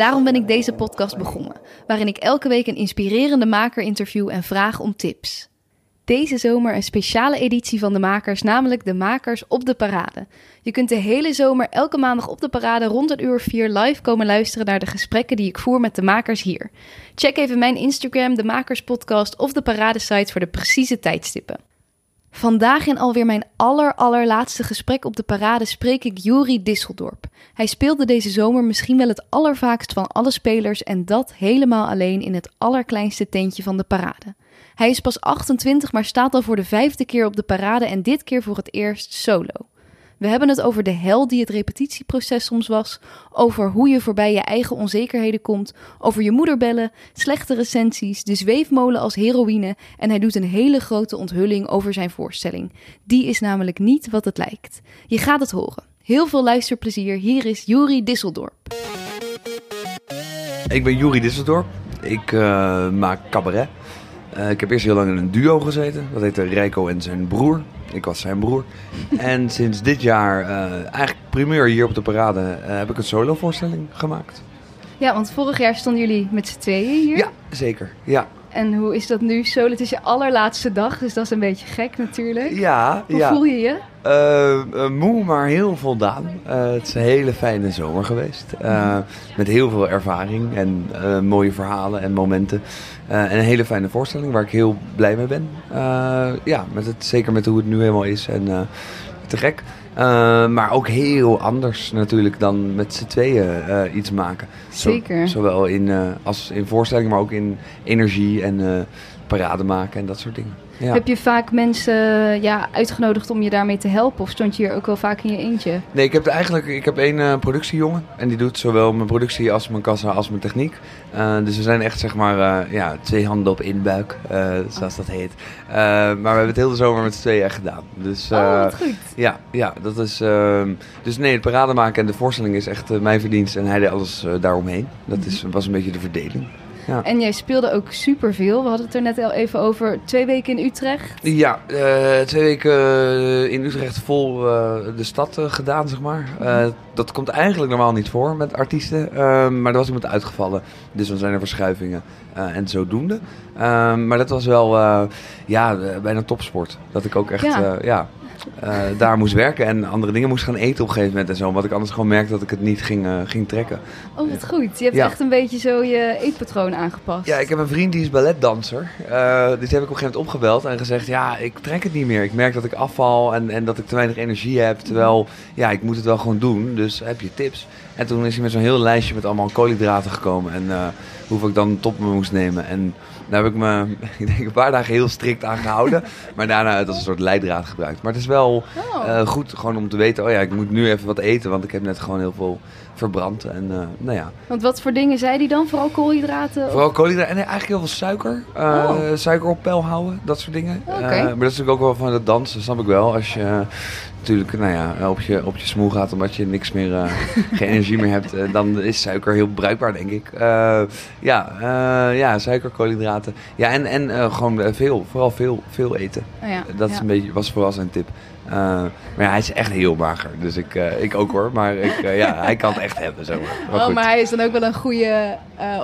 Daarom ben ik deze podcast begonnen, waarin ik elke week een inspirerende maker interview en vraag om tips. Deze zomer een speciale editie van de makers, namelijk de makers op de parade. Je kunt de hele zomer elke maandag op de parade rond een uur vier live komen luisteren naar de gesprekken die ik voer met de makers hier. Check even mijn Instagram, de Makers Podcast of de paradesite voor de precieze tijdstippen. Vandaag in alweer mijn aller allerlaatste gesprek op de parade spreek ik Juri Disseldorp. Hij speelde deze zomer misschien wel het allervaakst van alle spelers en dat helemaal alleen in het allerkleinste tentje van de parade. Hij is pas 28, maar staat al voor de vijfde keer op de parade en dit keer voor het eerst solo. We hebben het over de hel die het repetitieproces soms was, over hoe je voorbij je eigen onzekerheden komt, over je moeder bellen, slechte recensies, de zweefmolen als heroïne en hij doet een hele grote onthulling over zijn voorstelling. Die is namelijk niet wat het lijkt. Je gaat het horen. Heel veel luisterplezier. Hier is Juri Disseldorp. Ik ben Juri Disseldorp. Ik eh, maak cabaret. Eh, ik heb eerst heel lang in een duo gezeten. Dat heette Rijko en zijn broer. Ik was zijn broer. en sinds dit jaar, eh, eigenlijk primeur hier op de parade, eh, heb ik een solovoorstelling gemaakt. Ja, want vorig jaar stonden jullie met z'n tweeën hier. Ja, zeker. Ja, En hoe is dat nu solo? Het is je allerlaatste dag, dus dat is een beetje gek natuurlijk. ja. Hoe ja. voel je je? Eh, moe, maar heel voldaan. Eh, het is een hele fijne zomer geweest. Met heel veel ervaring en mooie verhalen en momenten. En een hele fijne voorstelling waar ik heel blij mee ben. Ja, met het, zeker met hoe het nu helemaal is. En te gek. Eh, maar ook heel anders natuurlijk dan met z'n tweeën eh, iets maken. Zo- Zeker. zowel in, eh, als in voorstelling, maar ook in energie en parade maken en dat soort dingen. Ja. Heb je vaak mensen ja, uitgenodigd om je daarmee te helpen? Of stond je hier ook wel vaak in je eentje? Nee, ik heb eigenlijk ik heb één eh, productiejongen. En die doet zowel mijn productie als mijn kassa als mijn techniek. Eh, dus we zijn echt zeg maar eh, ja, twee handen op één buik, eh, zoals dat heet. Maar we hebben het heel de zomer met z'n tweeën echt gedaan. Dus, oh, wat goed. ja, ja, dat is. ehm, dus nee, het parade maken en de voorstelling is echt mijn verdienst. En hij deed alles daaromheen. Dat is, was een beetje de verdeling. Ja. En jij speelde ook superveel. We hadden het er net al even over. Twee weken in Utrecht. Ja, eh, twee weken eh, in Utrecht vol eh, de stad gedaan, zeg maar. Eh, dat komt eigenlijk normaal niet voor met artiesten. Ehm, maar er was iemand uitgevallen, dus dan zijn er verschuivingen en zodoende. Ehm, maar dat was wel ja, bijna topsport. Dat ik ook echt Ja. ja. Eh, daar moest werken en andere dingen moest gaan eten op een gegeven moment en zo. Omdat ik anders gewoon merkte dat ik het niet ging, eh, ging trekken. Oh, wat goed. Je hebt Ja. echt een beetje zo je eetpatroon aangepast. Ja, ik heb een vriend die is balletdanser. Eh dus die heb ik op een gegeven moment opgebeld en gezegd: Ja, ik trek het niet meer. Ik merk dat ik afval en, en dat ik te weinig energie heb. Terwijl, ja, ik moet het wel gewoon doen. Dus heb je tips? En toen is hij met zo'n heel lijstje met allemaal koolhydraten gekomen. En hoeveel ik dan top me moest nemen. En daar heb ik me, ik denk, een paar dagen heel strikt aan gehouden. maar daarna het als een soort leidraad gebruikt. Maar het is wel Oh. eh, goed gewoon om te weten: Oh ja, ik moet nu even wat eten. Want ik heb net gewoon heel veel verbrand. En eh, nou ja. Want wat voor dingen zei die dan? Vooral koolhydraten? of- Vooral koolhydraten en eigenlijk heel veel suiker. Eh, Oh. Suiker op peil houden, dat soort dingen. Eh, maar dat is natuurlijk ook wel van het dansen, snap ik wel. Als je natuurlijk nou ja, op, je, op je smoel gaat omdat je niks meer, eh, geen energie meer hebt, eh, dan is suiker heel bruikbaar, denk ik. Eh, ja, ja, suiker, koolhydraten. Ja, en, en gewoon veel, vooral veel, veel eten. Oh ja, Dat is een beetje, was vooral zijn tip. Eh, maar ja, hij is echt heel mager. Dus ik, eh, ik ook hoor. Maar ik, eh, ja, hij kan het echt hebben. Zo. Maar Oh, goed. maar hij is dan ook wel een goede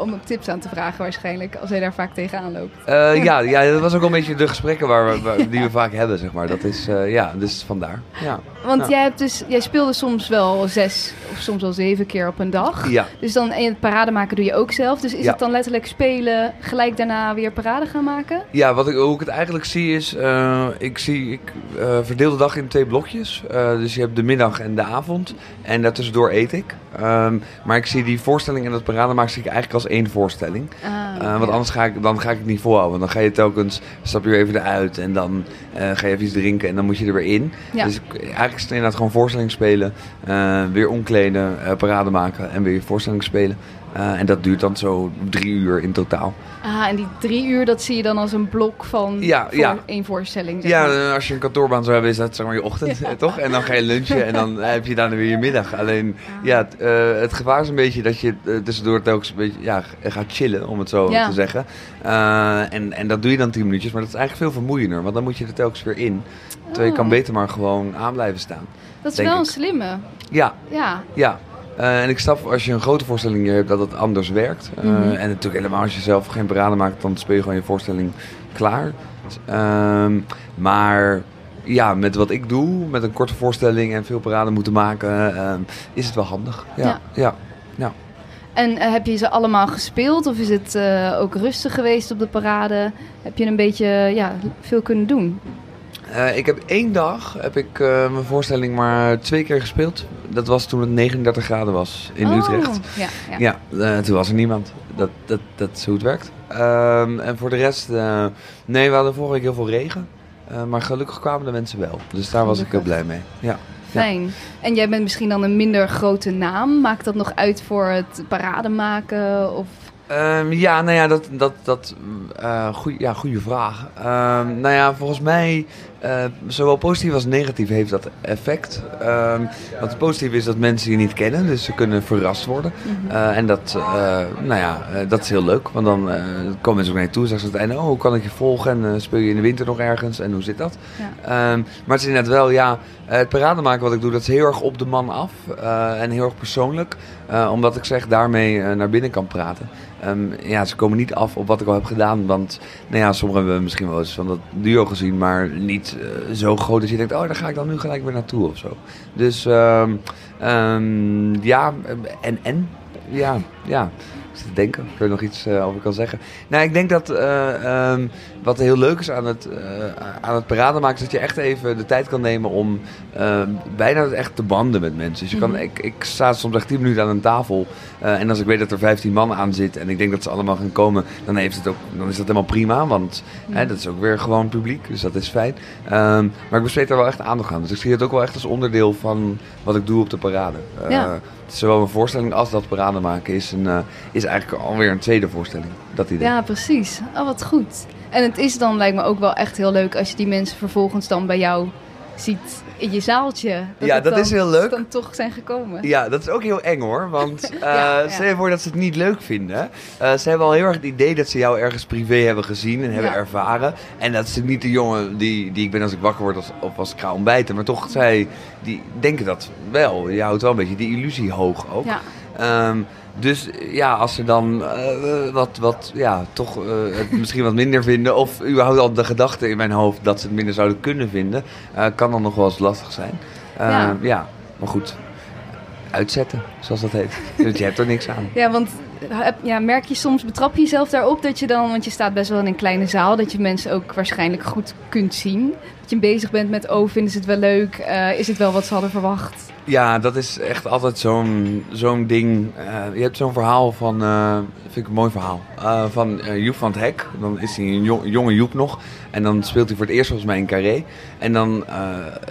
om op tips aan te vragen waarschijnlijk. Als hij daar vaak tegenaan loopt. Ja, ja, dat was ook wel een beetje de gesprekken waar we, waar- die we vaak hebben, zeg maar. Dat is, ja, dus vandaar. Ja. Want Ja. jij, hebt dus, jij speelde soms wel zes of soms wel zeven keer op een dag. Ja. Dus dan en het parade maken doe je ook zelf. Dus is Ja. het dan letterlijk spelen, gelijk daarna weer parade gaan maken? Ja, wat ik, hoe ik het eigenlijk zie is, eh, ik, zie, ik eh, verdeel de dag in twee blokjes. Eh, dus je hebt de middag en de avond. En daartussendoor eet ik. Ehm, maar ik zie die voorstelling en dat parademaak zie ik eigenlijk als één voorstelling. Ah, want anders ga ik, dan ga ik het niet volhouden. Want dan ga je telkens, stap je weer even eruit en dan ga je even iets drinken en dan moet je er weer in. Ja. Dus ik, eigenlijk het inderdaad gewoon voorstelling spelen, eh, weer omkleden, eh, parade maken en weer voorstelling spelen. Eh, en dat duurt dan zo drie uur in totaal. Ah, en die drie uur, dat zie je dan als een blok van Ja, voor ja. één voorstelling. zeg Ja, maar. eh, als je een kantoorbaan zou hebben, is dat zeg maar je ochtend, Ja. eh, toch? En dan ga je lunchen en dan heb je daarna weer je middag. Alleen, ja, het, het gevaar is een beetje dat je tussendoor telkens een beetje ja, gaat chillen, om het zo Ja. te zeggen. En, en dat doe je dan tien minuutjes, maar dat is eigenlijk veel vermoeiender, want dan moet je er telkens weer in. Terwijl je kan Oh. beter maar gewoon aan blijven staan. Dat is wel ik. een slimme. Ja, Ja, ja. Eh, en ik snap als je een grote voorstelling hebt dat het anders werkt. Eh, Mhm. En natuurlijk helemaal als je zelf geen parade maakt, dan speel je gewoon je voorstelling klaar. Ehm, maar ja, met wat ik doe, met een korte voorstelling en veel parade moeten maken, ehm, is het wel handig. Ja, Ja. ja. ja. En eh, heb je ze allemaal gespeeld of is het ook rustig geweest op de parade? Heb je een beetje ja, veel kunnen doen? Eh, ik heb één dag heb ik eh, mijn voorstelling maar twee keer gespeeld. Dat was toen het 39 graden was in Oh, Utrecht. Ja, ja. Ja, eh, toen was er niemand. Dat, dat, dat is hoe het werkt. Ehm, en voor de rest, nee, we hadden vorige week heel veel regen. Maar gelukkig kwamen de mensen wel. Dus daar was ik heel blij mee. Ja. Fijn. En jij bent misschien dan een minder grote naam. Maakt dat nog uit voor het parade maken? Of... Ehm, ja, nou ja, dat, dat, dat goeie, ja, goede vraag. Ehm, nou ja, volgens mij, eh, zowel positief als negatief heeft dat effect. Want het positieve is dat mensen je niet kennen, dus ze kunnen verrast worden. Eh, en dat, nou ja, dat is heel leuk, want dan komen mensen ook naar je toe en zeggen ze aan het einde, oh, hoe kan ik je volgen en speel je in de winter nog ergens en hoe zit dat? Ja. Maar het is inderdaad wel, ja, het parade maken wat ik doe, dat is heel erg op de man af en heel erg persoonlijk. Eh, omdat ik zeg, daarmee eh, naar binnen kan praten. Ehm, ja, ze komen niet af op wat ik al heb gedaan, want nou ja, sommigen hebben misschien wel eens van dat duo gezien, maar niet eh, zo groot dat je denkt, oh, daar ga ik dan nu gelijk weer naartoe of zo. Dus ehm, ehm, ja, en en, ja, ja. Ik zit te denken of ik er nog iets over kan zeggen. Nou, ik denk dat wat heel leuk is aan het, eh, aan het parade maken... is dat je echt even de tijd kan nemen om ehm, bijna echt te banden met mensen. Dus je kan, Mhm. ik, ik sta soms echt 10 minuten aan een tafel... eh, en als ik weet dat er 15 man aan zit en ik denk dat ze allemaal gaan komen... dan, heeft het ook, dan is dat helemaal prima, want Ja. hè, dat is ook weer gewoon publiek. Dus dat is fijn. Ehm, maar ik besteed daar wel echt aandacht aan. Dus ik zie het ook wel echt als onderdeel van wat ik doe op de parade. Eh, Ja. Zowel een voorstelling als dat parade maken is, een, is eigenlijk alweer een tweede voorstelling. Dat idee. Ja, precies. Oh, wat goed. En het is dan, lijkt me ook wel echt heel leuk als je die mensen vervolgens dan bij jou ziet in je zaaltje. Ja, het dat dan- is heel leuk. Dan toch zijn gekomen. Ja, dat is ook heel eng hoor. Want eh, Ja, ja. stel je voor dat ze het niet leuk vinden. Eh, ze hebben al heel erg het idee dat ze jou ergens privé hebben gezien en hebben Ja. ervaren. En dat natuurlijk niet de jongen die, die ik ben als ik wakker word als, of als ik ga ontbijten. Maar toch, zij die denken dat wel. Je houdt wel een beetje die illusie hoog ook. Ja. Ehm, dus ja, als ze dan eh, wat, wat, ja, toch eh, het misschien wat minder vinden, of überhaupt al de gedachte in mijn hoofd dat ze het minder zouden kunnen vinden, eh, kan dan nog wel eens lastig zijn. Ja. ja. maar goed, uitzetten, zoals dat heet. Want je hebt er niks aan. Ja, want heb- ja, merk je soms, betrap je jezelf daarop dat je dan, want je staat best wel in een kleine zaal, dat je mensen ook waarschijnlijk goed kunt zien. Je bezig bent met, oh, vinden ze het wel leuk? Eh, is het wel wat ze hadden verwacht? Ja, dat is echt altijd zo'n zo'n ding. Eh, je hebt zo'n verhaal van, eh vind ik een mooi verhaal, van Joep van het Hek. Dan is hij een jong- jonge Joep nog. En dan speelt hij voor het eerst volgens mij in Carré. En dan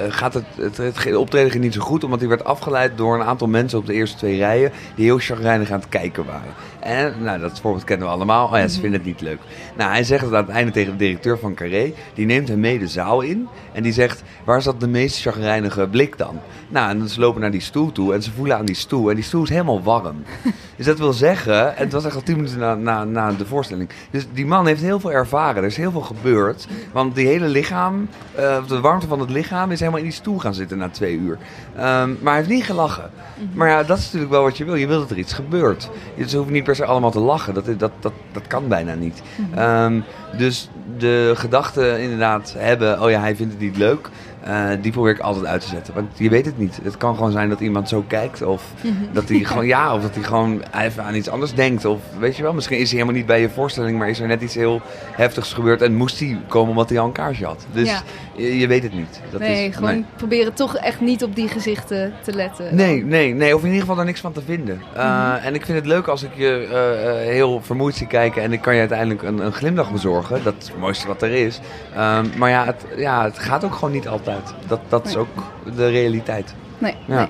gaat het, het, het optreden ging niet zo goed, omdat hij werd afgeleid door een aantal mensen op de eerste twee rijen. Die heel chagrijnig aan het kijken waren. En nou, dat voorbeeld kennen we allemaal. Oh ja, ze vinden het niet leuk. Nou, hij zegt het aan het einde tegen de directeur van Carré. Die neemt hem mee de zaal in. En die zegt, waar zat de meest chagrijnige blik dan? Nou, en ze lopen naar die stoel toe en ze voelen aan die stoel. En die stoel is helemaal warm. Dus dat wil zeggen, en het was echt al tien minuten na, na, na de voorstelling. Dus die man heeft heel veel ervaren. Er is heel veel gebeurd. Want die hele lichaam, eh, de warmte van het lichaam, is helemaal in die stoel gaan zitten na twee uur. Ehm, maar hij heeft niet gelachen. Maar ja, dat is natuurlijk wel wat je wil. Je wil dat er iets gebeurt. Dus ze hoeven niet per se allemaal te lachen. Dat, dat, dat, dat kan bijna niet. Ehm, dus de gedachte inderdaad hebben, oh ja, hij vindt het niet leuk. Eh, die probeer ik altijd uit te zetten. Want je weet het niet. Het kan gewoon zijn dat iemand zo kijkt. Of dat hij gewoon, ja, of dat hij gewoon even aan iets anders denkt. Of weet je wel, misschien is hij helemaal niet bij je voorstelling. Maar is er net iets heel heftigs gebeurd. En moest hij komen omdat hij al een kaarsje had. Dus Ja. je, je weet het niet. Dat nee, is, gewoon proberen toch echt niet op die gezichten te letten. Nee, nee, nee. Of in ieder geval daar niks van te vinden. Uh, Mhm. En ik vind het leuk als ik je uh, heel vermoeid zie kijken en ik kan je uiteindelijk een, een glimlach bezorgen. Dat is het mooiste wat er is. Um, maar ja het, ja, het gaat ook gewoon niet altijd. Dat, dat is ook de realiteit. Nee, Ja. nee.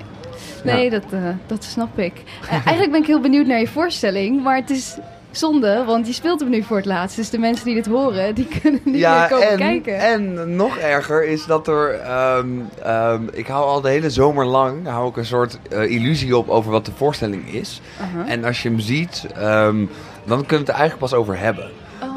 Nee, dat, uh, dat snap ik. Uh, eigenlijk ben ik heel benieuwd naar je voorstelling, maar het is zonde, want je speelt hem nu voor het laatst. Dus de mensen die dit horen, die kunnen niet ja, meer komen en, kijken. En nog erger is dat er... Um, um, ik hou al de hele zomer lang hou ik een soort uh, illusie op over wat de voorstelling is. En als je hem ziet, um, dan kunnen we het er eigenlijk pas over hebben.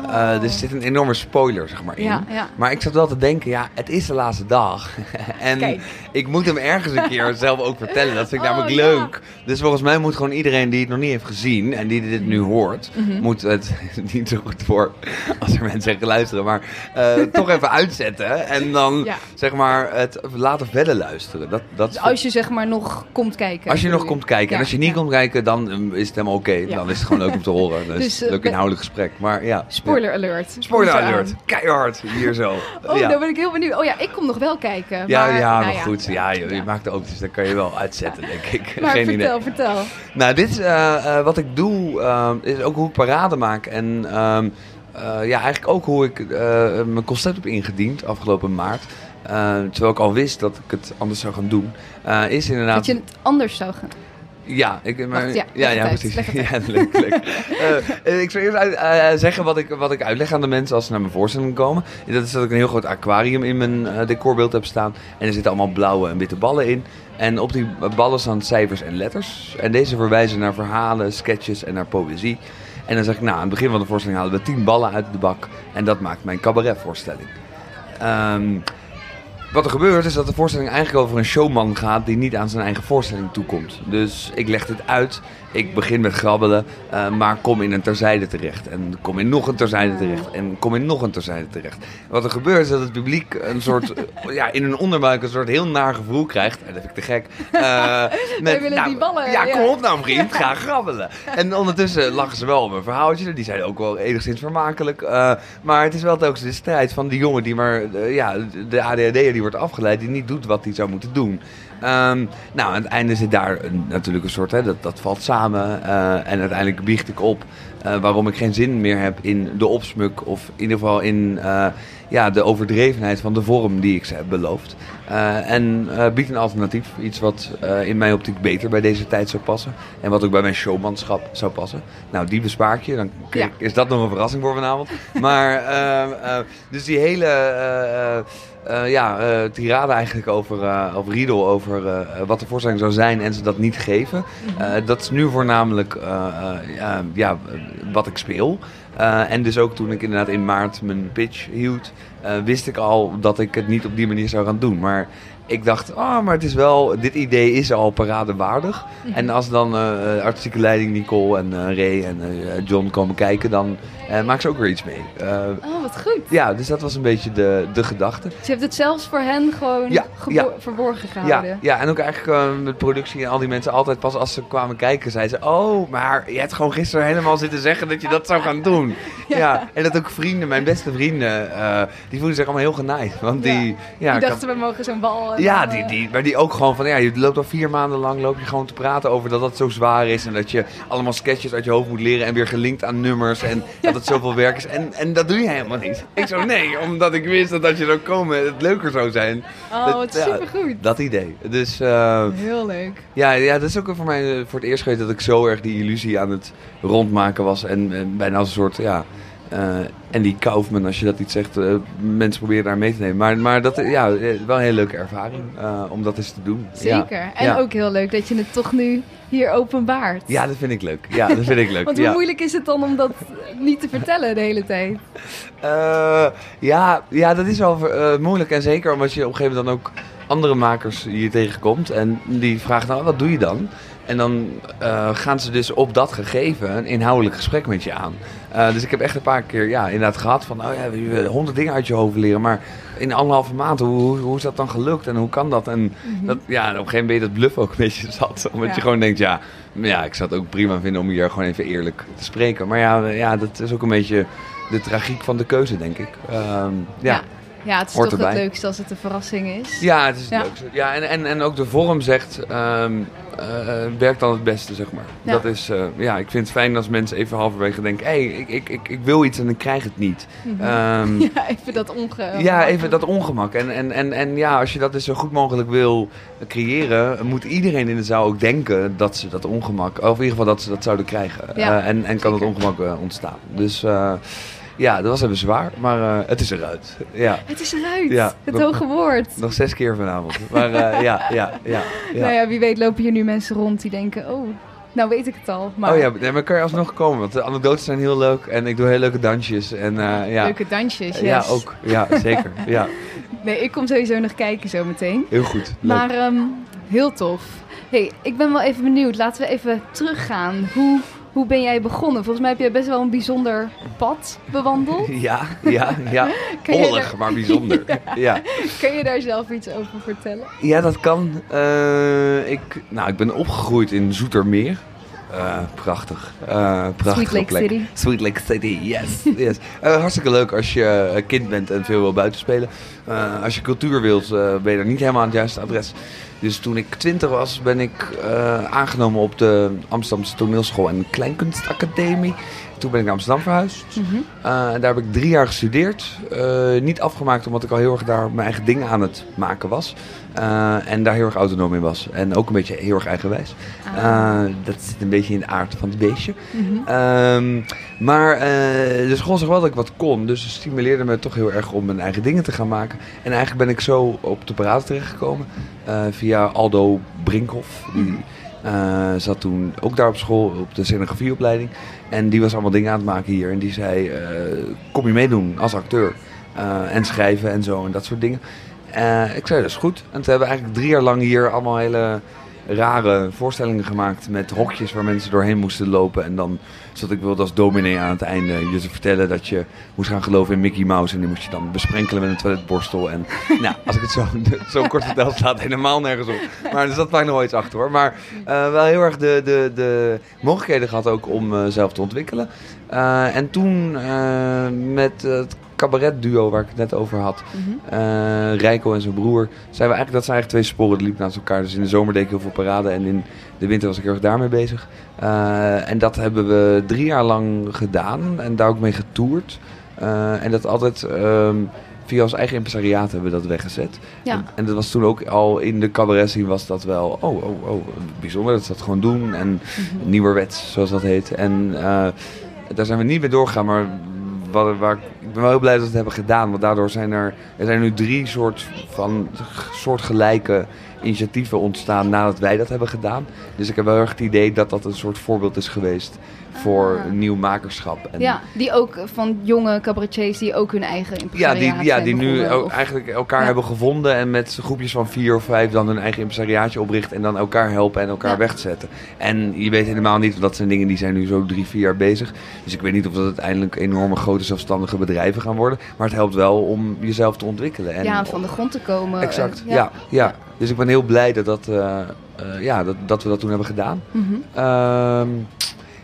Uh, er zit een enorme spoiler zeg maar in. Ja, ja. Maar ik zat wel te denken, ja, het is de laatste dag. en Kijk. ik moet hem ergens een keer zelf ook vertellen. Dat vind ik Oh, namelijk ja. leuk. Dus volgens mij moet gewoon iedereen die het nog niet heeft gezien en die dit nu hoort, Mhm. moet het niet zo goed voor als er mensen zeggen luisteren, maar eh, toch even uitzetten. En dan zeg maar het laten verder luisteren. Dat, dat Dus als je zeg maar nog komt kijken. als je nog komt kijken. En als je niet komt kijken, dan um, is het helemaal oké. Dan is het gewoon leuk om te horen. Dus, Dus, eh, leuk inhoudelijk gesprek. Maar ja. Spoiler alert. Spoiler alert. Keihard. Hier zo. Oh, ja. dan ben ik heel benieuwd. Oh ja, ik kom nog wel kijken. Ja, maar, ja, nou maar goed. Ja, je maakt de auto's, dan kan je wel uitzetten, denk ik. Maar Geen vertel, idee. vertel. Nou, dit is eh, eh, wat ik doe, eh, is ook hoe ik parade maak. En ehm, eh, ja, eigenlijk ook hoe ik mijn concept heb ingediend afgelopen maart. Terwijl ik al wist dat ik het anders zou gaan doen. Is inderdaad... Dat je het anders zou gaan. Ja, ik, maar, Wacht, ja, ja, precies. Ja, leuk, leuk. Eh, ik zal eerst uit, eh, zeggen wat ik, wat ik uitleg aan de mensen als ze naar mijn voorstelling komen. Dat is dat ik een heel groot aquarium in mijn eh, decorbeeld heb staan. En er zitten allemaal blauwe en witte ballen in. En op die ballen staan cijfers en letters. En deze verwijzen naar verhalen, sketches en naar poëzie. En dan zeg ik, nou, aan het begin van de voorstelling halen we tien ballen uit de bak. En dat maakt mijn cabaretvoorstelling. Ehm wat er gebeurt is dat de voorstelling eigenlijk over een showman gaat die niet aan zijn eigen voorstelling toekomt. Dus ik leg dit uit, ik begin met grabbelen, eh, maar kom in een terzijde terecht. En kom in nog een terzijde terecht. En kom in nog een terzijde terecht. Wat er gebeurt is dat het publiek een soort, eh, ja, in hun onderbuik een soort heel naar gevoel krijgt. En dat vind ik te gek. Eh, met, willen die ballen, Ja, ja. kom op nou vriend, ga grabbelen. En ondertussen lachen ze wel om een verhaaltje. Die zijn ook wel enigszins vermakelijk. Eh, maar het is wel telkens de strijd van die jongen die maar, eh, ja, de ADHD'er wordt afgeleid, die niet doet wat hij zou moeten doen. Ehm, nou, aan het einde zit daar natuurlijk een soort, hè, dat, dat valt samen. eh, en uiteindelijk biecht ik op eh, waarom ik geen zin meer heb in de opsmuk. Of in ieder geval in eh, ja, de overdrevenheid van de vorm die ik ze heb beloofd. Eh, en eh, biedt een alternatief. Iets wat eh, in mijn optiek beter bij deze tijd zou passen. En wat ook bij mijn showmanschap zou passen. Nou, die bespaar ik je. Dan Ja. is dat nog een verrassing voor vanavond. Maar, dus die hele... ja, tirade eigenlijk over, of riedel over wat de voorstelling zou zijn en ze dat niet geven. Eh, dat is nu voornamelijk ja, wat ik speel. Eh, en dus ook toen ik inderdaad in maart mijn pitch hield, eh, wist ik al dat ik het niet op die manier zou gaan doen. Maar ik dacht, ah, maar het is wel, dit idee is al paradewaardig. En als dan eh, artistieke leiding Nicole en eh, Ray en John komen kijken, dan maak ze ook weer iets mee. Oh, wat goed. ja, dus dat was een beetje de, de gedachte. Dus je hebt het zelfs voor hen gewoon Ja, ja. verborgen Ja, gehouden. ja, en ook eigenlijk met productie en al die mensen altijd pas als ze kwamen kijken, zeiden ze: Oh, maar je hebt gewoon gisteren helemaal zitten zeggen dat je dat zou gaan doen. Ja, en dat ook vrienden, mijn beste vrienden, die voelden zich allemaal heel genaaid. Want die, ja, die ik had- dachten, we mogen zo'n bal... ja, die, die, maar die ook gewoon van, ja, je loopt al vier maanden lang loop je gewoon te praten over dat dat zo zwaar is. En dat je allemaal sketches uit je hoofd moet leren en weer gelinkt aan nummers. En dat het zoveel werk is. En, en dat doe je helemaal niet. Ik zo, nee, omdat ik wist dat als je zou komen, het leuker zou zijn. Oh, Dat- wat ja, supergoed. Dat idee. Dus eh, Heel leuk. ja, ja, dat is ook voor mij eh, voor het eerst geweest dat ik zo erg die illusie aan het rondmaken was. En, en bijna als een soort, ja, eh en die Kaufman, als je dat iets zegt, eh, mensen proberen daar mee te nemen. Maar, maar dat, eh, ja, eh, wel een hele leuke ervaring eh, om dat eens te doen. Ja. Zeker. En Ja. ook heel leuk dat je het toch nu hier openbaart. Ja, dat vind ik leuk. Ja, dat vind ik leuk. Want hoe ja. moeilijk is het dan om dat niet te vertellen de hele tijd? Eh, ja, ja, dat is wel eh, moeilijk. En zeker omdat je op een gegeven moment dan ook andere makers hier tegenkomt. En die vragen nou, wat doe je dan? En dan eh, gaan ze dus op dat gegeven een inhoudelijk gesprek met je aan. Eh, dus ik heb echt een paar keer ja, inderdaad gehad van, oh ja, wil honderd dingen uit je hoofd leren. Maar in anderhalve maand, hoe, hoe, hoe is dat dan gelukt en hoe kan dat? En dat, ja, op een gegeven moment ben je dat bluff ook een beetje zat. Omdat Ja. je gewoon denkt, ja, ja, ik zou het ook prima vinden om hier gewoon even eerlijk te spreken. Maar ja, ja dat is ook een beetje de tragiek van de keuze, denk ik. Ehm, ja. Ja. Ja, het is toch erbij. het leukste als het een verrassing is. Ja, het is het Ja. leukste. Ja, en, en, en ook de vorm zegt, ehm, eh, werkt dan het beste, zeg maar. Ja. Dat is, eh, ja, ik vind het fijn als mensen even halverwege denken, hé, hey, ik, ik, ik, ik wil iets en ik krijg het niet. Mhm. Ehm, Ja, even dat onge... Ja, even dat ongemak. En, en, en, en ja, als je dat dus zo goed mogelijk wil creëren, moet iedereen in de zaal ook denken dat ze dat ongemak, of in ieder geval dat ze dat zouden krijgen. Ja, Eh, en, en kan het ongemak ontstaan. Dus ja, dat was even zwaar, maar eh, het is eruit. Ja, Het is eruit. Ja, het hoge woord. nog zes keer vanavond. Maar eh, ja, ja, ja. ja. Nou ja, wie weet lopen hier nu mensen rond die denken... Oh, nou weet ik het al. Maar Oh ja, nee, maar kan je alsnog komen, want de anekdotes zijn heel leuk en ik doe hele leuke dansjes. En, eh, ja. leuke dansjes. Yes. Ja, ook. Ja, zeker. Ja, Nee, ik kom sowieso nog kijken zo meteen. heel goed. Leuk. Maar ehm, heel tof. hey, ik ben wel even benieuwd. Laten we even teruggaan. Hoe, hoe ben jij begonnen? Volgens mij heb je best wel een bijzonder pad bewandeld. Ja, ja, ja. Kan je Ollig, maar bijzonder. ja. Kun je daar zelf iets over vertellen? Ja, dat kan. Eh, ik, nou, ik ben opgegroeid in Zoetermeer. Eh, prachtig. Eh prachtige Sweet Lake plek. City. Sweet Lake City, yes. yes. Eh, hartstikke leuk als je kind bent en veel wil buiten spelen. Eh, als je cultuur wilt, ben je er niet helemaal aan het juiste adres. Dus toen ik twintig was, ben ik aangenomen op de Amsterdamse Toneelschool en Kleinkunstacademie. Toen ben ik naar Amsterdam verhuisd. Mhm. En daar heb ik drie jaar gestudeerd. Eh, niet afgemaakt omdat ik al heel erg daar mijn eigen dingen aan het maken was. Eh, en daar heel erg autonoom in was. En ook een beetje heel erg eigenwijs. Ah. Dat zit een beetje in de aard van het beestje. Mhm. Ehm, maar de school zag wel dat ik wat kon. Dus het stimuleerde me toch heel erg om mijn eigen dingen te gaan maken. En eigenlijk ben ik zo op de parade terechtgekomen. eh, via Aldo Brinkhoff. Die eh, zat toen ook daar op school, op de scenografieopleiding. En die was allemaal dingen aan het maken hier. En die zei, eh, kom je meedoen als acteur? Eh, en schrijven en zo en dat soort dingen. Ik zei, dat is goed. En toen hebben we eigenlijk drie jaar lang hier allemaal hele rare voorstellingen gemaakt met hokjes waar mensen doorheen moesten lopen. En dan zat ik wilde als dominee aan het einde je te vertellen dat je moest gaan geloven in Mickey Mouse. En die moest je dan besprenkelen met een toiletborstel. En nou, als ik het zo, zo kort vertel, slaat het helemaal nergens op. Maar er zat vaak nog wel iets achter hoor. Maar eh, wel heel erg de, de, de mogelijkheden gehad ook om eh, zelf te ontwikkelen. Eh, en toen met het cabaretduo waar ik het net over had. Mhm. Eh Rijko en zijn broer. Zijn we eigenlijk, dat zijn eigenlijk twee sporen die liepen naast elkaar. Dus in de zomer deed ik heel veel parade en in de winter was ik heel erg daarmee bezig. Eh, en dat hebben we drie jaar lang gedaan en daar ook mee getoerd. Eh, en dat altijd ehm, via ons eigen impresariaat hebben we dat weggezet. Ja. En, en dat was toen ook al in de cabaret scene was dat wel, oh, oh, oh, bijzonder dat ze dat gewoon doen. En Mhm. nieuwerwets, zoals dat heet. En daar zijn we niet mee doorgegaan, maar wat, waar, ik ben wel heel blij dat we het hebben gedaan. Want daardoor zijn er, er zijn nu drie soort van soortgelijke initiatieven ontstaan nadat wij dat hebben gedaan. Dus ik heb wel erg het idee dat dat een soort voorbeeld is geweest voor Ah. nieuw makerschap. En Ja, die ook van jonge cabaretiers die ook hun eigen ja, impresariaat die, ja, die nu of- eigenlijk elkaar Ja. hebben gevonden en met groepjes van vier of vijf dan hun eigen impresariaatje oprichten en dan elkaar helpen en elkaar Ja. wegzetten. En je weet helemaal niet, want dat zijn dingen die zijn nu zo drie, vier jaar bezig. Dus ik weet niet of dat uiteindelijk enorme grote zelfstandige bedrijven gaan worden. Maar het helpt wel om jezelf te ontwikkelen. En ja, van de grond te komen. Exact, En- ja. Ja, Dus ik ben heel blij dat, dat, eh, eh, ja, dat, dat we dat toen hebben gedaan. Mhm. Ehm,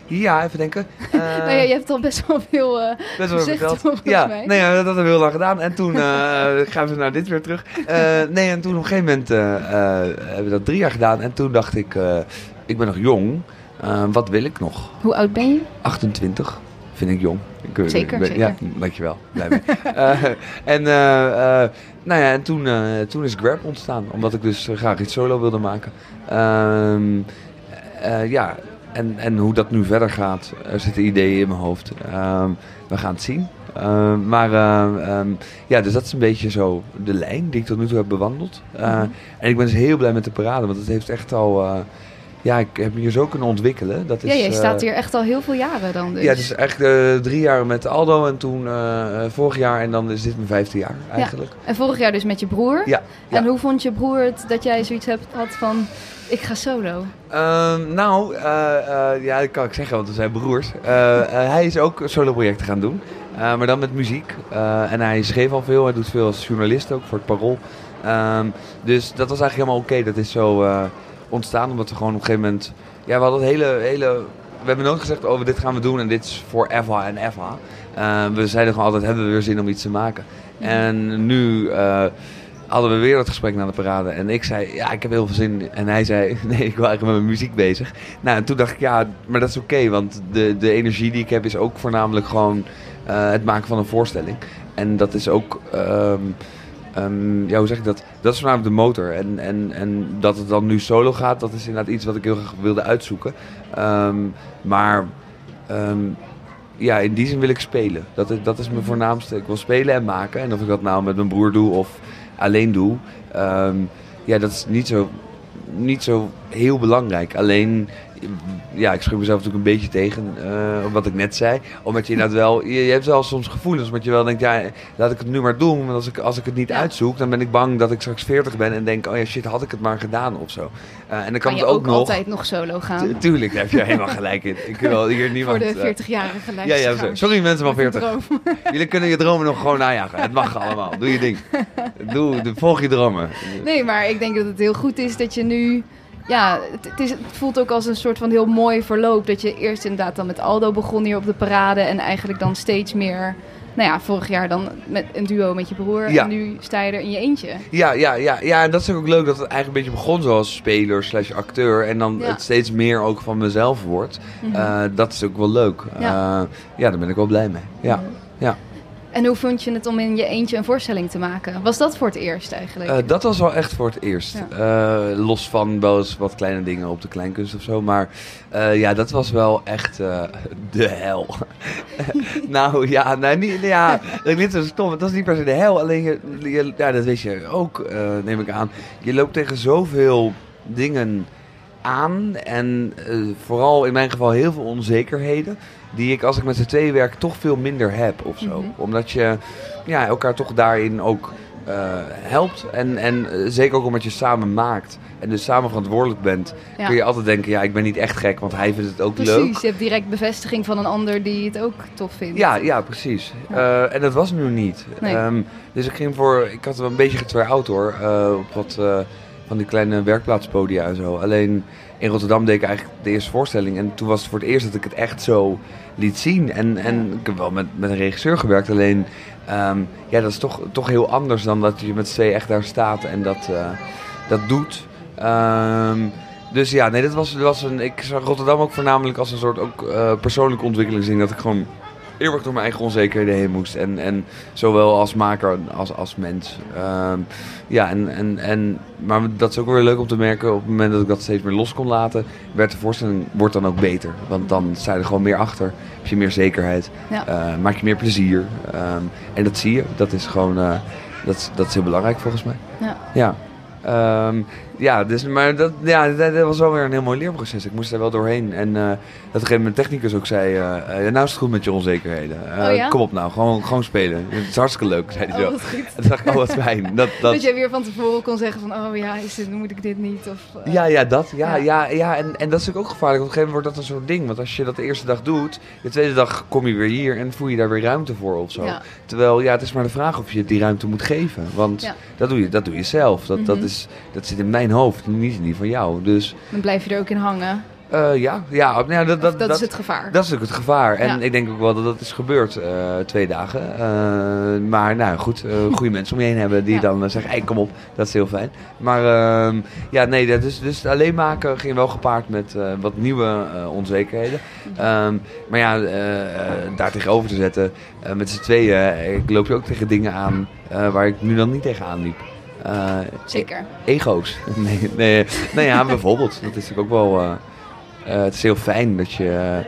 ja, even denken. Eh, nou ja, je hebt al best wel veel eh, Best wel verteld. Ja, mij. nee, dat hebben we heel lang gedaan. En toen eh, gaan we naar dit weer terug. Nee, en toen op een gegeven moment hebben we dat drie jaar gedaan. En toen dacht ik, ik ben nog jong. Wat wil ik nog? Hoe oud ben je? 28 vind ik jong. Ik, Zeker, ben- zeker. Ja, dankjewel. Blij mee. Eh, en eh, nou ja, en toen, toen is Grab ontstaan. Omdat ik dus graag iets solo wilde maken. Ehm, eh, ja, en, en hoe dat nu verder gaat, er zitten ideeën in mijn hoofd. Ehm, we gaan het zien. Ehm, maar ehm, ja, dus dat is een beetje zo de lijn die ik tot nu toe heb bewandeld. Eh, Mhm. En ik ben dus heel blij met de parade, want het heeft echt al... eh, ja, ik heb me hier zo kunnen ontwikkelen. Dat is, ja, jij eh, staat hier echt al heel veel jaren dan dus. ja, dus eh, drie jaar met Aldo en toen eh, eh, vorig jaar en dan is dit mijn vijfde jaar eigenlijk. En vorig jaar dus met je broer. Ja, ja. En hoe vond je broer het dat jij zoiets hebt, had van... Ik ga solo. Ehm, nou, eh, eh, ja, dat kan ik zeggen, want we zijn broers. Eh, hij is ook solo-projecten gaan doen, maar dan met muziek. En hij schreef al veel, hij doet veel als journalist ook voor het Parool. Ehm, dus dat was eigenlijk helemaal oké. Dat is zo ontstaan, omdat we gewoon op een gegeven moment... Ja, we hadden het hele... hele we hebben nooit gezegd, oh, dit gaan we doen en dit is voor Eva en Eva. Eh, we zeiden gewoon altijd, hebben we weer zin om iets te maken? En nu hadden we weer dat gesprek na de parade. En ik zei, ja, ik heb heel veel zin. En hij zei, nee, ik wil eigenlijk met mijn muziek bezig. Nou, en toen dacht ik, ja, maar dat is oké. want de, de energie die ik heb is ook voornamelijk gewoon eh, het maken van een voorstelling. En dat is ook... ehm, ehm, ja, hoe zeg ik dat? Dat is voornamelijk de motor. En, en, en dat het dan nu solo gaat, dat is inderdaad iets wat ik heel graag wilde uitzoeken. Ehm, maar ja, in die zin wil ik spelen. Dat, is- dat is mijn voornaamste. Ik wil spelen en maken. En of ik dat nou met mijn broer doe of alleen doe. ehm, ja, dat is niet zo, niet zo heel belangrijk. Alleen, ja, ik schrik mezelf natuurlijk een beetje tegen. eh, wat ik net zei. Omdat je inderdaad wel... Je, je hebt wel soms gevoelens. Omdat je wel denkt, ja, laat ik het nu maar doen. Want als ik, als ik het niet Ja. uitzoek, dan ben ik bang dat ik straks 40 ben. En denk, oh ja, shit, had ik het maar gedaan of zo. Eh, en dan kan, Kan je het ook, ook, nog... altijd nog solo gaan. Tu- Tuurlijk, daar heb je helemaal gelijk in. Ik wil hier niemand... Voor de eh, 40-jarige ja, ja, sorry mensen van Met een 40. droom. Jullie kunnen je dromen nog gewoon najagen. Het mag allemaal. Doe je ding. Doe, volg je dromen. Nee, maar ik denk dat het heel goed is dat je nu... Ja, het, het is, het voelt ook als een soort van heel mooi verloop. Dat je eerst inderdaad dan met Aldo begon hier op de parade. En eigenlijk dan steeds meer... Nou ja, vorig jaar dan met een duo met je broer. Ja. En nu sta je er in je eentje. Ja, ja, ja, ja, en dat is ook leuk dat het eigenlijk een beetje begon zoals speler slash acteur. En dan Ja. het steeds meer ook van mezelf wordt. Mhm. Eh, dat is ook wel leuk. Ja. Ja. ja, daar ben ik wel blij mee. Ja. Ja. En hoe vond je het om in je eentje een voorstelling te maken? Was dat voor het eerst eigenlijk? Eh, dat was wel echt voor het eerst. Eh, los van wel eens wat kleine dingen op de kleinkunst of zo. Maar eh, ja, dat was wel echt de hel. nou ja, nee, niet, ja, dat is niet zo stom. Het was niet per se de hel. Alleen, je, je- ja, dat weet je ook, neem ik aan. Je loopt tegen zoveel dingen aan. En vooral in mijn geval heel veel onzekerheden. Die ik als ik met z'n tweeën werk toch veel minder heb of zo. Mhm. Omdat je ja, elkaar toch daarin ook eh, helpt. En, en eh, zeker ook omdat je samen maakt. En dus samen verantwoordelijk bent. Ja. Kun je altijd denken, ja, ik ben niet echt gek, want hij vindt het ook leuk. Precies, je hebt direct bevestiging van een ander die het ook tof vindt. Ja, ja, precies. Ja. Eh, en dat was nu niet. Nee. Ehm, dus ik ging voor, ik had wel een beetje getwijfeld hoor, op wat van die kleine werkplaatspodia en zo. Alleen in Rotterdam deed ik eigenlijk de eerste voorstelling en toen was het voor het eerst dat ik het echt zo liet zien. En, en ik heb wel met, met een regisseur gewerkt, alleen ehm, ja, dat is toch, toch heel anders dan dat je met z'n tweeën echt daar staat en dat, eh, dat doet. Ehm, dus ja, nee, dat was, dat was een. Ik zag Rotterdam ook voornamelijk als een soort ook, eh, persoonlijke ontwikkelingsding. Dat ik gewoon erg door mijn eigen onzekerheden heen moest. En, en zowel als maker als als mens. Ehm, ja, en, en, en, maar dat is ook weer leuk om te merken. Op het moment dat ik dat steeds meer los kon laten, werd de voorstelling wordt dan ook beter. Want dan sta je er gewoon meer achter. Heb je meer zekerheid. Ja. eh, maak je meer plezier. Ehm, en dat zie je. Dat is gewoon. eh, dat, dat is heel belangrijk volgens mij. Ja. Ja. Ehm, ja, dus, maar dat, ja, dat, dat was wel weer een heel mooi leerproces. Ik moest er wel doorheen. En eh, dat gegeven moment technicus ook zei... eh, eh, nou is het goed met je onzekerheden. Oh ja? Kom op nou, gewoon, gewoon spelen. Het is hartstikke leuk, zei hij Oh, zo. En toen dacht ik, oh wat fijn. Dat, Dat, dat, jij weer van tevoren kon zeggen van, oh ja, is dit, moet ik dit niet? Of, ja, ja, dat. Ja, Ja. ja. Ja, en, en dat is natuurlijk ook gevaarlijk. Op een gegeven moment wordt dat een soort ding. Want als je dat de eerste dag doet, de tweede dag kom je weer hier en voel je daar weer ruimte voor of zo. Ja. Terwijl, ja, het is maar de vraag of je die ruimte moet geven. Want dat, doe je, dat doe je zelf. Dat, dat, Mhm. is, dat zit in mijn hoofd, niet die van jou. Dus Dan blijf je er ook in hangen. eh, ja, ja, nou, dat, Dat, dat, is het gevaar. dat is ook het gevaar. En Ja. ik denk ook wel dat dat is gebeurd eh, twee dagen. Eh, maar nou goed, goede mensen om je heen hebben die Ja. dan zeggen, hey, kom op, dat is heel fijn. Maar ehm, ja, nee, dat is, dus alleen maken ging wel gepaard met wat nieuwe onzekerheden. Ehm, maar ja, daar tegenover te zetten, met z'n tweeën, ik loop je ook tegen dingen aan waar ik nu dan niet tegenaan liep. Eh, Zeker. ego's. Nee, nee, nee ja, bijvoorbeeld. Dat is natuurlijk ook wel. eh, eh, het is heel fijn dat je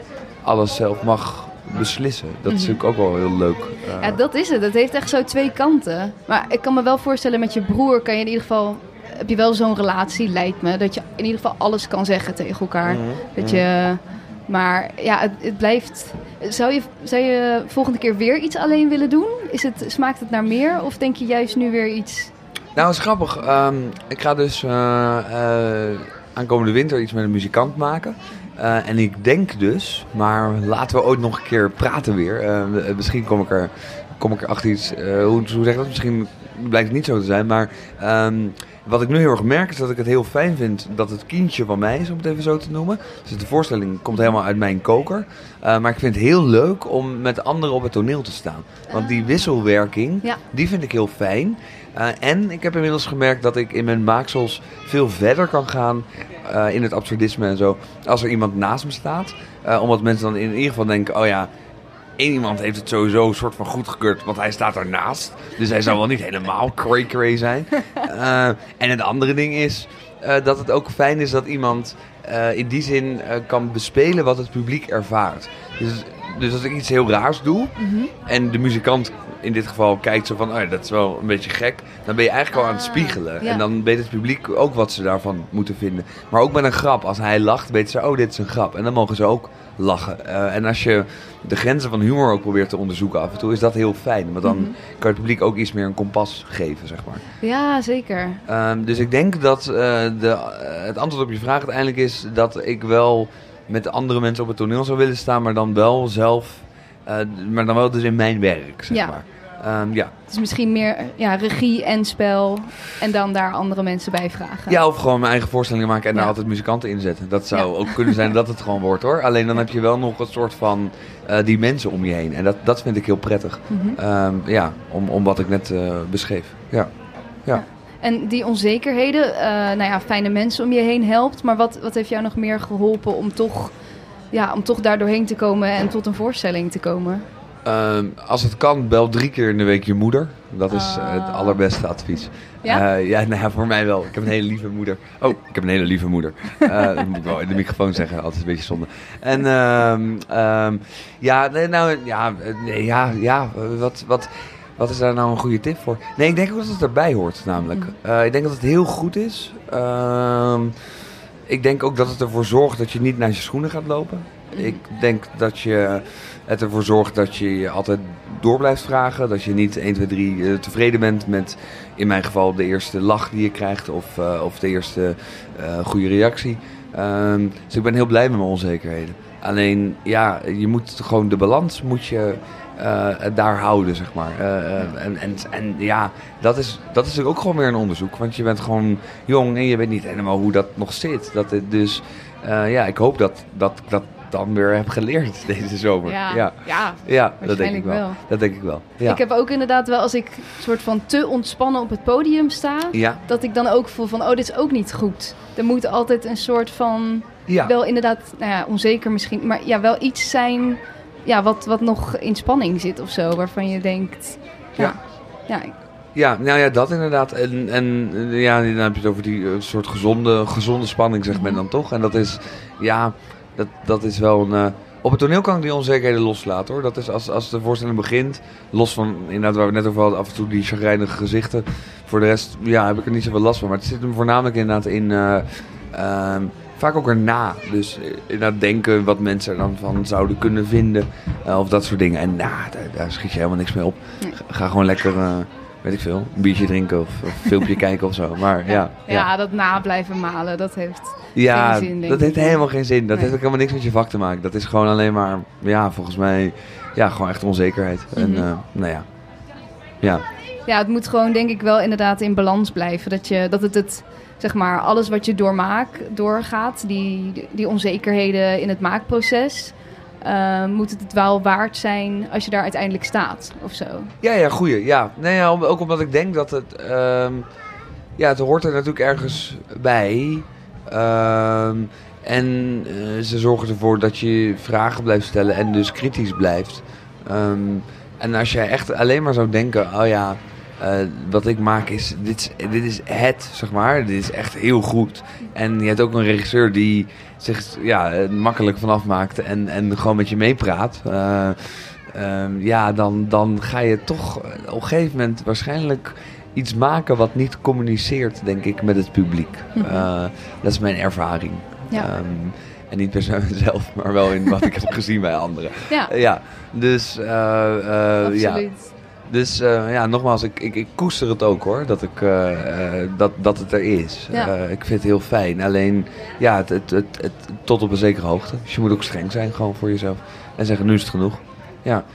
alles zelf mag beslissen. Dat is Mhm. natuurlijk ook wel heel leuk. Ja, dat is het. Het heeft echt zo twee kanten. Maar ik kan me wel voorstellen, met je broer kan je in ieder geval... Heb je wel zo'n relatie, lijkt me, dat je in ieder geval alles kan zeggen tegen elkaar. mhm, Dat mhm. je... Maar ja, het, het blijft... Zou je, zou je volgende keer weer iets alleen willen doen? Is het, smaakt het naar meer? Of denk je juist nu weer iets... Nou, het is grappig. Ehm, ik ga dus eh, aankomende winter iets met een muzikant maken. Eh, en ik denk dus, maar laten we ooit nog een keer praten weer. Misschien kom ik er, kom ik er achter iets. hoe, hoe zeg ik dat? Misschien blijkt het niet zo te zijn. Maar ehm, wat ik nu heel erg merk is dat ik het heel fijn vind dat het kindje van mij is, om het even zo te noemen. Dus de voorstelling komt helemaal uit mijn koker. Uh, maar ik vind het heel leuk om met anderen op het toneel te staan. Want die wisselwerking, Ja. die vind ik heel fijn. Uh, en ik heb inmiddels gemerkt dat ik in mijn maaksels veel verder kan gaan uh, in het absurdisme en zo. Als er iemand naast me staat. Omdat mensen dan in ieder geval denken, oh ja, één iemand heeft het sowieso een soort van goedgekeurd, want hij staat ernaast. Dus hij zou wel niet helemaal cray-cray zijn. Uh, en het andere ding is uh, dat het ook fijn is dat iemand uh, in die zin kan bespelen wat het publiek ervaart. Dus, dus als ik iets heel raars doe Mhm. en de muzikant in dit geval kijkt zo van, ja, dat is wel een beetje gek. Dan ben je eigenlijk al aan het spiegelen. Ah, ja. En dan weet het publiek ook wat ze daarvan moeten vinden. Maar ook met een grap. Als hij lacht, weten ze, oh, dit is een grap. En dan mogen ze ook lachen. Uh, en als je de grenzen van humor ook probeert te onderzoeken af en toe, is dat heel fijn. Want dan Mhm. kan het publiek ook iets meer een kompas geven, zeg maar. Ja, zeker. Um, dus ik denk dat uh, de, uh, het antwoord op je vraag uiteindelijk is dat ik wel met andere mensen op het toneel zou willen staan, maar dan wel zelf, maar dan wel dus in mijn werk, zeg Ja. maar. Um, ja. Het is misschien meer ja, regie en spel en dan daar andere mensen bij vragen. ja, of gewoon mijn eigen voorstellingen maken en daar altijd muzikanten in zetten. Dat zou Ja. ook kunnen zijn dat het gewoon wordt hoor. Alleen dan heb je wel nog een soort van uh, die mensen om je heen. En dat, dat vind ik heel prettig. Mhm. Um, ja, om, om wat ik net uh, beschreef. Ja. ja. En die onzekerheden, uh, nou ja, fijne mensen om je heen helpt. Maar wat, wat heeft jou nog meer geholpen om toch, ja, om toch daar doorheen te komen en tot een voorstelling te komen? Um, als het kan, bel drie keer in de week je moeder. Dat is uh, het allerbeste advies. Ja? Uh, ja, nou ja, voor mij wel. Ik heb een hele lieve moeder. Oh, ik heb een hele lieve moeder. Uh, dat moet ik wel in de microfoon zeggen, altijd een beetje zonde. En um, um, ja, nou, ja, ja, ja, wat, wat, wat is daar nou een goede tip voor? Nee, ik denk ook dat het erbij hoort, namelijk. Uh, ik denk dat het heel goed is. Um, ik denk ook dat het ervoor zorgt dat je niet naar je schoenen gaat lopen. Ik denk dat je het ervoor zorgt dat je je altijd door blijft vragen. Dat je niet 1, 2, 3 uh, tevreden bent met, in mijn geval, de eerste lach die je krijgt. Of, uh, of de eerste uh, goede reactie. Um, dus ik ben heel blij met mijn onzekerheden. Alleen, ja, je moet gewoon de balans moet je uh, daar houden, zeg maar. Uh, en, en, en ja, dat is, dat is natuurlijk ook gewoon weer een onderzoek. Want je bent gewoon jong en je weet niet helemaal hoe dat nog zit. Dat het dus, uh, ja, ik hoop dat dat, dat dan weer heb geleerd deze zomer. Ja, ja. ja, ja dat denk ik wel. wel. Dat denk ik wel. Ja. Ik heb ook inderdaad wel, als ik soort van te ontspannen op het podium sta, dat ik dan ook voel van, oh, dit is ook niet goed. Er moet altijd een soort van, ja. wel inderdaad, nou ja, onzeker misschien, maar ja, wel iets zijn, ja, wat, wat nog in spanning zit of zo, waarvan je denkt, ja, ja, ja ja, nou ja, dat inderdaad. En, en ja, dan heb je het over die uh, soort gezonde, gezonde spanning, zegt men dan toch. En dat is, ja, dat, dat is wel een... Uh, op het toneel kan ik die onzekerheden loslaten hoor. Dat is als, als de voorstelling begint, los van inderdaad waar we net over hadden, af en toe die chagrijnige gezichten. Voor de rest, ja, heb ik er niet zoveel last van. Maar het zit hem voornamelijk inderdaad in... Uh, vaak ook erna. Dus inderdaad denken wat mensen er dan van zouden kunnen vinden. Uh, of dat soort dingen. En nou, daar, daar, schiet je helemaal niks mee op. Nee. Ga gewoon lekker uh, weet ik veel, een biertje drinken of, of een filmpje kijken of zo. Maar ja. Ja, Ja, ja, dat na blijven malen, dat heeft ja geen zin, dat heeft helemaal geen zin. Dat Nee. heeft ook helemaal niks met je vak te maken. Dat is gewoon alleen maar, ja, volgens mij, ja, gewoon echt onzekerheid. En Mhm. uh, nou ja. Ja, Ja, het moet gewoon denk ik wel inderdaad in balans blijven. Dat, je, dat het het, zeg maar, alles wat je doormaak, doorgaat, die, die onzekerheden in het maakproces, eh, moet het het wel waard zijn als je daar uiteindelijk staat of zo. ja, ja goeie. Ja. Nee, ja, ook omdat ik denk dat het, ehm, ja, het hoort er natuurlijk ergens bij. Ehm, en eh, ze zorgen ervoor dat je vragen blijft stellen en dus kritisch blijft. Ehm, en als jij echt alleen maar zou denken, oh ja, eh, wat ik maak is dit, is, dit is het, zeg maar. Dit is echt heel goed. En je hebt ook een regisseur die zich ja, makkelijk vanaf maakt en, en gewoon met je meepraat. Eh, ehm, ja, dan, dan ga je toch op een gegeven moment waarschijnlijk iets maken wat niet communiceert, denk ik, met het publiek. Mhm. Eh, dat is mijn ervaring. Ja. Ehm, en niet per se mezelf, maar wel in wat ik heb gezien bij anderen. Ja, ja, dus eh, ja. Dus eh, ja, nogmaals, ik, ik, ik koester het ook hoor, dat, ik, eh, eh, dat, dat het er is. Ja. Ik vind het heel fijn. Alleen, ja, het, het, het, het- tot op een zekere hoogte. Dus je moet ook streng zijn gewoon voor jezelf. En zeggen, nu is het genoeg. Ja.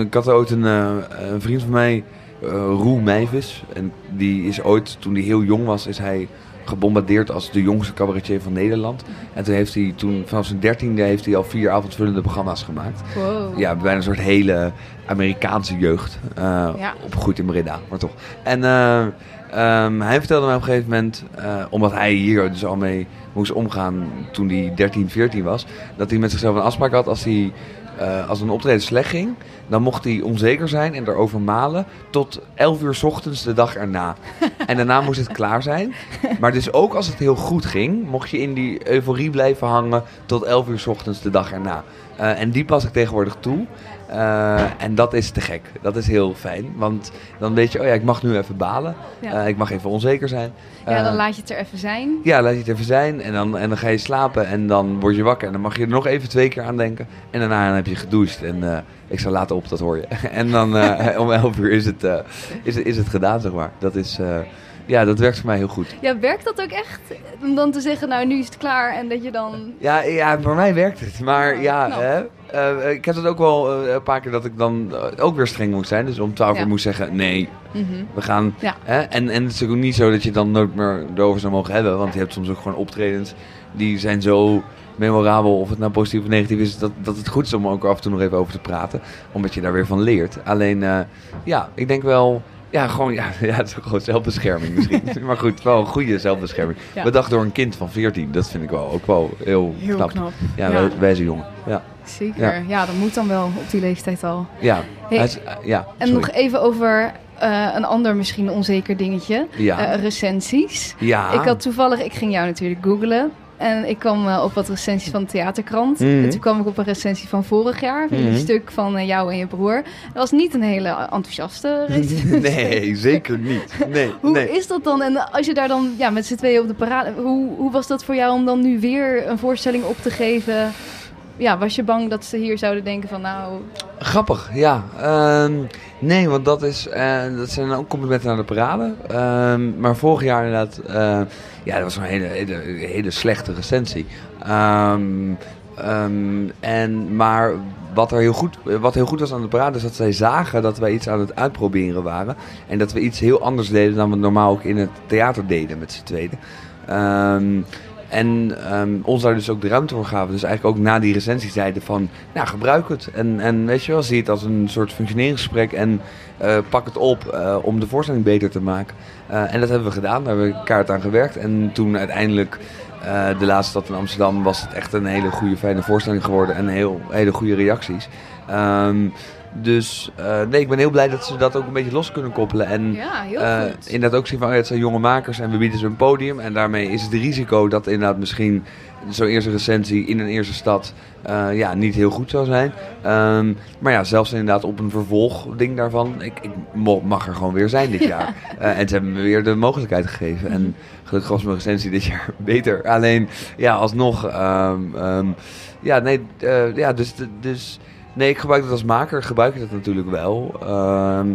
Ik had ooit een, een vriend van mij, Roel Meijvis. En die is ooit, toen hij heel jong was, is hij gebombardeerd als de jongste cabaretier van Nederland. En toen heeft hij, toen, vanaf zijn dertiende, heeft hij al vier avondvullende programma's gemaakt. Wow. Ja, bijna een soort hele Amerikaanse jeugd. Uh, Ja. Opgegroeid in Breda, maar toch. En eh, ehm, hij vertelde mij op een gegeven moment, eh, omdat hij hier dus al mee moest omgaan toen hij 13, 14 was, dat hij met zichzelf een afspraak had als hij eh, als een optreden slecht ging, dan mocht hij onzeker zijn en erover malen tot 11 uur 's ochtends de dag erna. en daarna moest het klaar zijn. Maar dus ook als het heel goed ging, mocht je in die euforie blijven hangen tot 11 uur 's ochtends de dag erna. Eh, en die pas ik tegenwoordig toe. Eh, en dat is te gek. Dat is heel fijn. Want dan weet je, oh ja, ik mag nu even balen. Ja. Eh, ik mag even onzeker zijn. ja, dan Eh, laat je het er even zijn. ja, laat je het even zijn en dan, en dan ga je slapen en dan word je wakker. En dan mag je er nog even twee keer aan denken. En daarna dan heb je gedoucht en ik zal later op, dat hoor je. en dan om 11 uur is het, is, is het gedaan, zeg maar. Dat is, ja, dat werkt voor mij heel goed. Ja, werkt dat ook echt? Om dan te zeggen, nou nu is het klaar en dat je dan... Ja, ja voor mij werkt het. Maar ja, hè, eh, ik heb het ook wel eh, een paar keer dat ik dan eh, ook weer streng moest zijn. Dus om 12 Ja. uur moest zeggen, nee, Mhm. we gaan... Hè? En, en het is ook niet zo dat je dan nooit meer erover zou mogen hebben. Want je hebt soms ook gewoon optredens die zijn zo memorabel. Of het nou positief of negatief is. Dat, dat het goed is om er ook af en toe nog even over te praten. Omdat je daar weer van leert. Alleen, ja, ik denk wel... Ja, gewoon, ja, ja, het is gewoon zelfbescherming misschien. maar goed, wel een goede zelfbescherming. Ja. Bedacht door een kind van 14. Dat vind ik wel ook wel heel, Heel knap. knap. Ja, Ja. wij- wijze jongen. Ja, Zeker. Ja. Ja. dat moet dan wel op die leeftijd al. ja. Hey, eh, ja En nog even over eh, een ander misschien onzeker dingetje. Ja. Eh, recensies. ja. Ik had toevallig, ik ging jou natuurlijk googlen. En ik kwam eh, op wat recensies van de theaterkrant. Mhm. En toen kwam ik op een recensie van vorig jaar. Van Mhm. een stuk van eh, jou en je broer. Dat was niet een hele enthousiaste recensie. nee, zeker niet. Nee, Hoe nee. is dat dan? En als je daar dan ja, met z'n tweeën op de parade... Hoe, hoe was dat voor jou om dan nu weer een voorstelling op te geven? Ja, was je bang dat ze hier zouden denken van nou... Grappig, ja. Ehm, nee, want dat, is, eh, dat zijn ook complimenten naar de parade. Ehm, maar vorig jaar inderdaad, eh, ja, dat was een hele, hele, hele slechte recensie. Ehm, en, maar wat, er heel goed, wat heel goed was aan de parade is dat zij zagen dat wij iets aan het uitproberen waren. En dat we iets heel anders deden dan we normaal ook in het theater deden met z'n tweeën. En ehm, ons daar dus ook de ruimte voor gaven. Dus eigenlijk ook na die recensie zeiden van, nou gebruik het. En, en weet je wel, zie het als een soort functioneringsgesprek en eh, pak het op eh, om de voorstelling beter te maken. Eh, en dat hebben we gedaan, daar hebben we kaart aan gewerkt. En toen uiteindelijk, de laatste stad in Amsterdam, was het echt een hele goede, fijne voorstelling geworden. En heel, hele goede reacties. Ehm, dus eh, nee, ik ben heel blij dat ze dat ook een beetje los kunnen koppelen. En Ja, heel eh, goed. inderdaad ook zien van, oh het zijn jonge makers en we bieden ze een podium. En daarmee is het risico dat inderdaad misschien zo'n eerste recensie in een eerste stad eh, ja, niet heel goed zou zijn. Ehm, maar ja, zelfs inderdaad op een vervolgding daarvan, ik, ik mag er gewoon weer zijn dit jaar. En ze hebben me weer de mogelijkheid gegeven. En gelukkig was mijn recensie dit jaar beter. Alleen, ja, alsnog, ehm, ehm, ja, nee, ja, dus, dus, nee, ik gebruik dat als maker, gebruik ik dat natuurlijk wel. Ehm,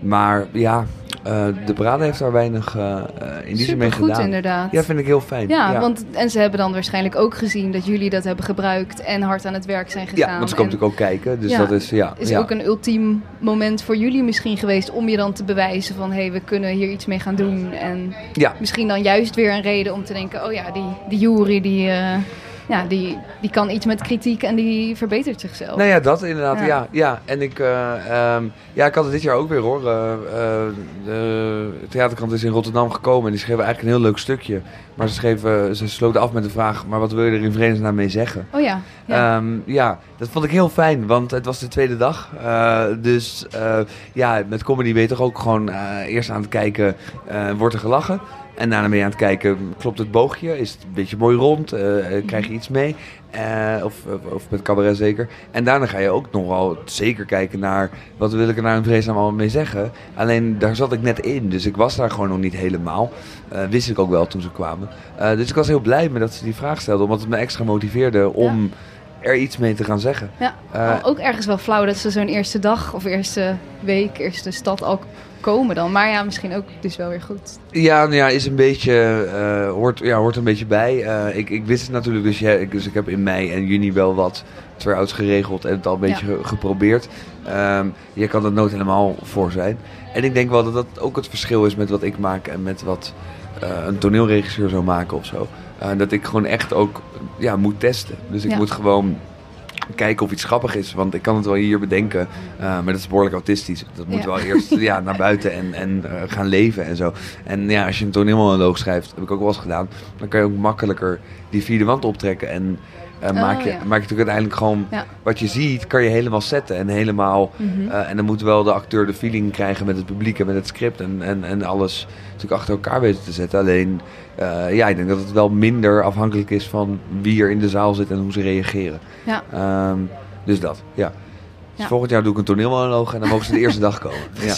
maar ja, eh, de parade heeft daar weinig eh, eh, in die zin mee Supergoed gedaan. inderdaad. Ja, vind ik heel fijn. Ja, Want, en ze hebben dan waarschijnlijk ook gezien dat jullie dat hebben gebruikt en hard aan het werk zijn gegaan. ja, want ze komen En natuurlijk ook kijken. Dus Ja, dat is, ja. is ja. ook een ultiem moment voor jullie misschien geweest om je dan te bewijzen van hé, hey, we kunnen hier iets mee gaan doen. En misschien dan juist weer een reden om te denken, oh ja, die, die jury die, ja, die, die kan iets met kritiek en die verbetert zichzelf. Nou ja, dat inderdaad, Ja. ja. ja. En ik, eh, ehm, ja, ik had het dit jaar ook weer hoor. Eh, de theaterkrant is in Rotterdam gekomen en die schreven eigenlijk een heel leuk stukje. Maar ze, schreven, ze sloten af met de vraag, maar wat wil je er in vredesnaam mee zeggen? Oh ja, ja. Ja. ja, dat vond ik heel fijn, want het was de tweede dag. Dus ja, met comedy ben je toch ook gewoon eerst aan het kijken, wordt er gelachen? En daarna ben je aan het kijken, klopt het boogje? Is het een beetje mooi rond? Eh, eh, krijg je iets mee? Eh, of, of, met cabaret zeker. En daarna ga je ook nog wel zeker kijken naar... wat wil ik er nou in vredesnaam allemaal mee zeggen? Alleen daar zat ik net in, dus ik was daar gewoon nog niet helemaal. Wist ik ook wel toen ze kwamen. Dus ik was heel blij met dat ze die vraag stelden... omdat het me extra motiveerde om er iets mee te gaan zeggen. ja. ook ergens wel flauw dat ze zo'n eerste dag of eerste week, eerste stad al komen dan. Maar ja, misschien ook dus wel weer goed. Ja, nou ja, is een beetje, eh, hoort, ja, hoort een beetje bij. Eh, ik, ik wist het natuurlijk, dus, ja, ik, dus ik heb in mei en juni wel wat try-outs geregeld en het al een beetje ge- geprobeerd. Ehm, je kan er nooit helemaal voor zijn. En ik denk wel dat dat ook het verschil is met wat ik maak en met wat eh, een toneelregisseur zou maken of zo. Dat ik gewoon echt ook ja, moet testen. Dus ik Ja. moet gewoon kijken of iets grappig is. Want ik kan het wel hier bedenken, eh, maar dat is behoorlijk autistisch. Dat moet Ja. wel eerst ja, naar buiten en, en eh, gaan leven en zo. En ja, als je een toneelmonoloog schrijft, heb ik ook wel eens gedaan, dan kan je ook makkelijker die vierde wand optrekken. En eh, Oh, maak, je, ja. maak je natuurlijk uiteindelijk gewoon Ja. wat je ziet, kan je helemaal zetten. En helemaal. Mhm. eh, en dan moet wel de acteur de feeling krijgen met het publiek en met het script. En, en, en alles natuurlijk achter elkaar weten te zetten. Alleen, eh, ja, ik denk dat het wel minder afhankelijk is van wie er in de zaal zit en hoe ze reageren. Ja. Ehm, dus dat, ja. Dus volgend jaar doe ik een toneelmonoloog en dan mogen ze de eerste dag komen. Ja,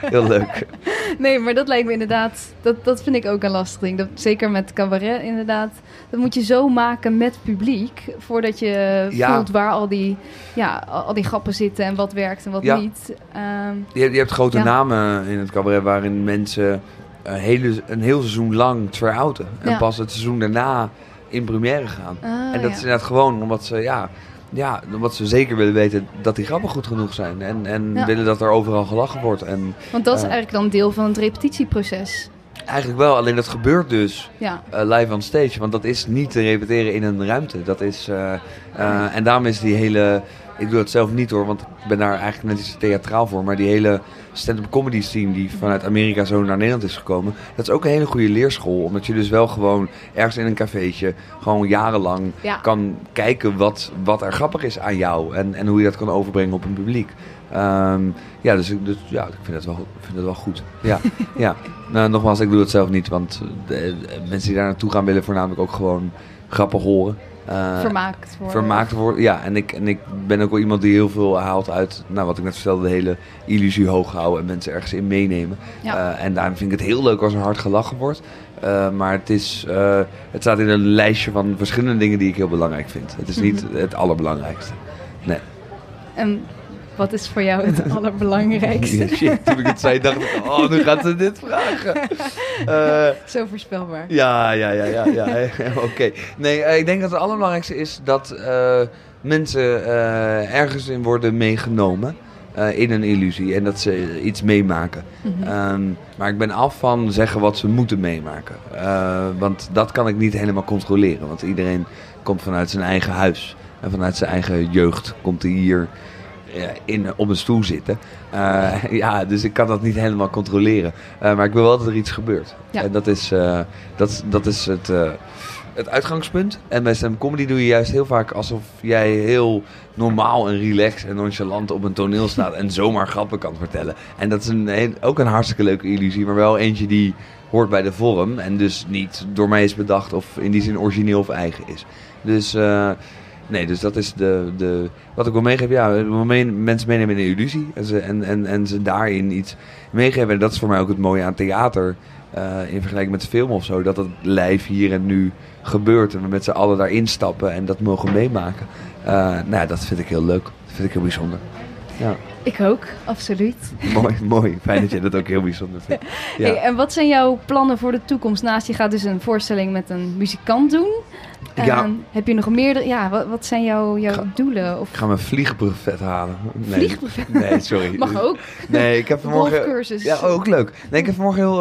heel leuk. Nee, maar dat lijkt me inderdaad, dat, dat vind ik ook een lastig ding. Dat, zeker met cabaret inderdaad. Dat moet je zo maken met publiek, voordat je Ja. voelt waar al die, ja, al, die grappen zitten en wat werkt en wat Ja. niet. Ehm, Je, hebt- je hebt grote Ja. namen in het cabaret waarin mensen een, hele, een heel seizoen lang try-outen. En pas het seizoen daarna in première gaan. ah, en dat is inderdaad gewoon omdat ze, ja, ja, omdat ze zeker willen weten dat die grappen goed genoeg zijn. En, en Ja. willen dat er overal gelachen wordt. En Want dat is eh, eigenlijk dan deel van het repetitieproces. eigenlijk wel, alleen dat gebeurt dus Ja, eh, live on stage. Want dat is niet te repeteren in een ruimte. Dat is, eh, en daarom is die hele... Ik doe het zelf niet hoor, want ik ben daar eigenlijk net iets theatraal voor. Maar die hele stand-up comedy scene die vanuit Amerika zo naar Nederland is gekomen. Dat is ook een hele goede leerschool. Omdat je dus wel gewoon ergens in een cafeetje gewoon jarenlang ja. kan kijken wat, wat er grappig is aan jou. En, en hoe je dat kan overbrengen op een publiek. Ehm, ja, dus, ik- dus ja, ik vind het wel, vind het wel goed. Ja, ja. Nou, nogmaals, ik doe het zelf niet. Want de, de mensen die daar naartoe gaan willen voornamelijk ook gewoon grappig horen. Eh, vermaakt worden. vermaakt worden. Ja, en ik, en ik ben ook wel iemand die heel veel haalt uit, nou, wat ik net vertelde, de hele illusie hoog houden en mensen ergens in meenemen. Ja. Eh, en daarom vind ik het heel leuk als er hard gelachen wordt. Eh, maar het, is, het staat in een lijstje van verschillende dingen die ik heel belangrijk vind. Het is niet Mhm. het allerbelangrijkste. En wat is voor jou het allerbelangrijkste? Shit, toen ik het zei dacht ik, oh, nu gaat ze dit vragen. Eh, Zo voorspelbaar. Ja, ja, ja, ja, ja. Oké. Nee, eh, ik denk dat het allerbelangrijkste is dat eh, mensen ergens in worden meegenomen. in een illusie en dat ze iets meemaken. Mhm. Ehm, maar ik ben af van zeggen wat ze moeten meemaken. Want dat kan ik niet helemaal controleren. Want iedereen komt vanuit zijn eigen huis. En vanuit zijn eigen jeugd komt hij hier in, op een stoel zitten. Eh, ja, dus ik kan dat niet helemaal controleren. Eh, maar ik wil wel dat er iets gebeurt. Ja. En dat is, eh, dat, dat is het, eh, het uitgangspunt. En bij stand comedy doe je juist heel vaak alsof jij heel normaal en relaxed en nonchalant op een toneel staat en zomaar grappen kan vertellen. En dat is een, ook een hartstikke leuke illusie, maar wel eentje die hoort bij de vorm en dus niet door mij is bedacht of in die zin origineel of eigen is. Dus eh, nee, dus dat is de, de wat ik wil meegeven. Ja, mensen meenemen in een illusie en ze, en, en, en ze daarin iets meegeven. En dat is voor mij ook het mooie aan theater eh, in vergelijking met film of zo. Dat het lijf hier en nu gebeurt en we met z'n allen daarin stappen en dat mogen meemaken. Eh, nou, ja, dat vind ik heel leuk. Dat vind ik heel bijzonder. Ja, Ik ook, absoluut. mooi, mooi. Fijn dat je dat ook heel bijzonder vindt. Ja. Hey, en wat zijn jouw plannen voor de toekomst? Naast je gaat dus een voorstelling met een muzikant doen. Ja. En heb je nog meerdere? Ja, wat, wat zijn jouw, jouw Ga- doelen? Of Ik ga mijn vliegenbuffet halen. Nee, vliegbuffet? Nee, sorry. Mag ook. Nee, ik heb vanmorgen... Ja, ook leuk. Nee, ik heb vanmorgen heel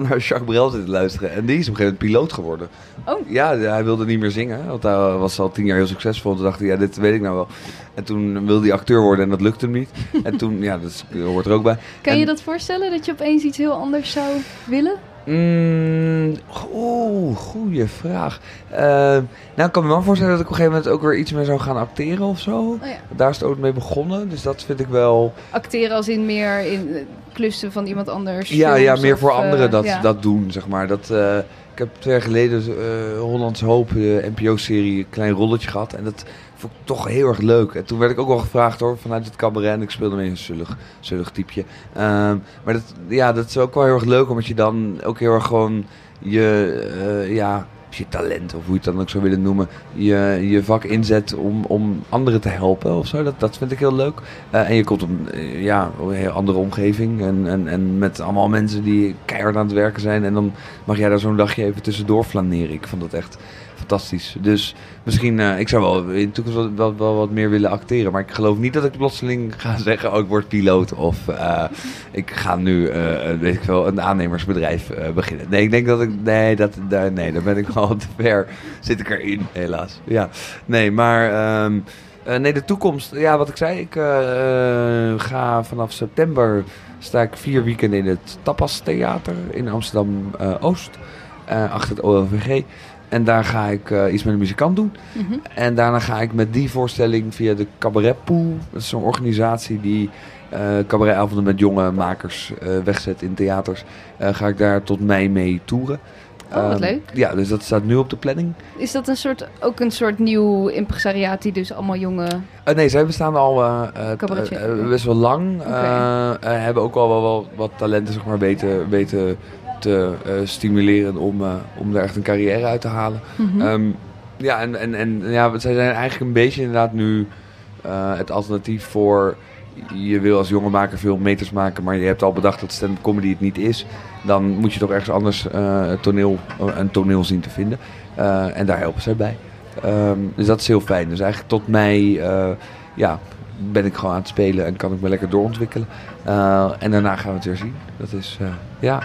naar Jacques Brel zitten luisteren. En die is op een gegeven moment piloot geworden. Oh. Ja, hij wilde niet meer zingen. Want hij was al tien jaar heel succesvol. Toen dacht hij, ja, dit weet ik nou wel. En toen wilde hij acteur worden en dat lukte hem niet. en toen, ja, dat hoort er ook bij. Kan En- je dat voorstellen, dat je opeens iets heel anders zou willen? Mm, Oeh, goede vraag. Eh, nou, ik kan me wel voorstellen dat ik op een gegeven moment ook weer iets meer zou gaan acteren of zo. Oh ja. Daar is het ook mee begonnen. Dus dat vind ik wel... Acteren als in meer in klussen van iemand anders? Ja, ja meer of, voor eh, anderen dat, ja. dat doen, zeg maar. Dat, eh, ik heb twee jaar geleden eh Hollands Hoop, de NPO-serie, een klein rolletje gehad. En dat vond ik toch heel erg leuk. En toen werd ik ook wel gevraagd hoor, vanuit het cabaret. En ik speelde mee een zullig, zullig typeje. Ehm, maar dat, ja, dat is ook wel heel erg leuk, omdat je dan ook heel erg gewoon je, eh, ja, je talent, of hoe je het dan ook zou willen noemen, je, je vak inzet om, om anderen te helpen of zo. Dat, dat vind ik heel leuk. Eh, en je komt op eh, ja, een heel andere omgeving en, en, en met allemaal mensen die keihard aan het werken zijn. En dan mag jij daar zo'n dagje even tussendoor flaneren. Ik vond dat echt fantastisch. Dus misschien, uh, ik zou wel in de toekomst wel, wel, wat meer willen acteren. Maar ik geloof niet dat ik plotseling ga zeggen, oh ik word piloot. Of uh, ik ga nu, uh, weet ik wel, een aannemersbedrijf beginnen. Nee, ik denk dat ik, nee, dat, nee, daar ben ik wel te ver. Zit ik erin, helaas. Ja, nee, maar... Um, nee, de toekomst. Ja, wat ik zei, ik ga vanaf september sta ik vier weken in het Tapas Theater in Amsterdam Oost. achter het OLVG. En daar ga ik uh, iets met een muzikant doen. Mm -hmm. En daarna ga ik met die voorstelling via de Cabaret Pool. Dat is zo'n organisatie die uh, cabaretavonden met jonge makers uh, wegzet in theaters. ga ik daar tot mei mee toeren. Oh, wat um, leuk. Ja, dus dat staat nu op de planning. Is dat een soort, ook een soort nieuw impresariaat die dus allemaal jonge... Uh, nee, zij bestaan al uh, best wel lang. Okay. hebben ook al wel, wel wat talenten zeg maar, weten, weten te uh, stimuleren om, uh, om daar echt een carrière uit te halen. Mm -hmm. um, ja, en, en, en ja, zij zijn eigenlijk een beetje inderdaad nu uh, het alternatief voor... Je wil als jonge maker veel meters maken, maar je hebt al bedacht dat stand-up comedy het niet is. Dan moet je toch ergens anders toneel, een toneel zien te vinden. en daar helpen zij bij. Um, dus dat is heel fijn. Dus eigenlijk tot mei ja, ben ik gewoon aan het spelen en kan ik me lekker doorontwikkelen. en daarna gaan we het weer zien. Dat is, ja...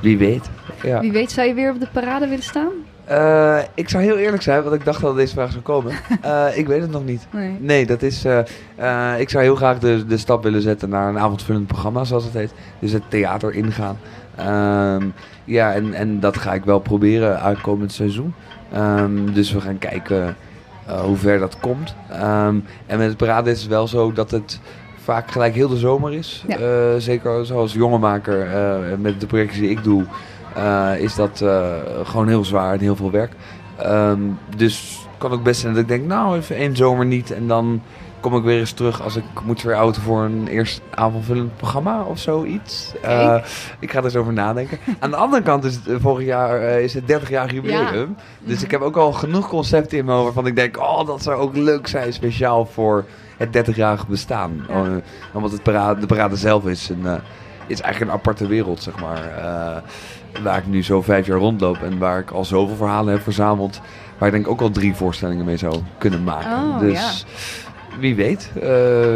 Wie weet. Ja. Wie weet, zou je weer op de parade willen staan? Uh, ik zou heel eerlijk zijn, want ik dacht dat deze vraag zou komen. Uh, ik weet het nog niet. Nee, nee dat is. Uh, ik zou heel graag de, de stap willen zetten naar een avondvullend programma, zoals het heet. Dus het theater ingaan. Um, ja, en, en dat ga ik wel proberen uitkomend seizoen. Um, dus we gaan kijken hoe ver dat komt. Um, en met het parade is het wel zo dat het vaak gelijk heel de zomer is. Ja. Uh, zeker zoals jongenmaker uh, met de projecten die ik doe, uh, is dat gewoon heel zwaar en heel veel werk. Um, dus kan ook best zijn dat ik denk, nou even één zomer niet en dan kom ik weer eens terug als ik moet weer auto voor een eerst avondvullend programma of zoiets. Uh, ik ga er eens over nadenken. Aan de andere kant is het volgend jaar uh, is het 30 jaar jubileum. Ja. Dus ik heb ook al genoeg concepten in me waarvan ik denk, oh dat zou ook leuk zijn speciaal voor het 30-jarige bestaan. Ja. Uh, omdat het parade, de parade zelf is, een, uh, is eigenlijk een aparte wereld, zeg maar. Uh, waar ik nu zo vijf jaar rondloop en waar ik al zoveel verhalen heb verzameld. Waar ik denk ook al drie voorstellingen mee zou kunnen maken. Oh, dus ja. wie weet.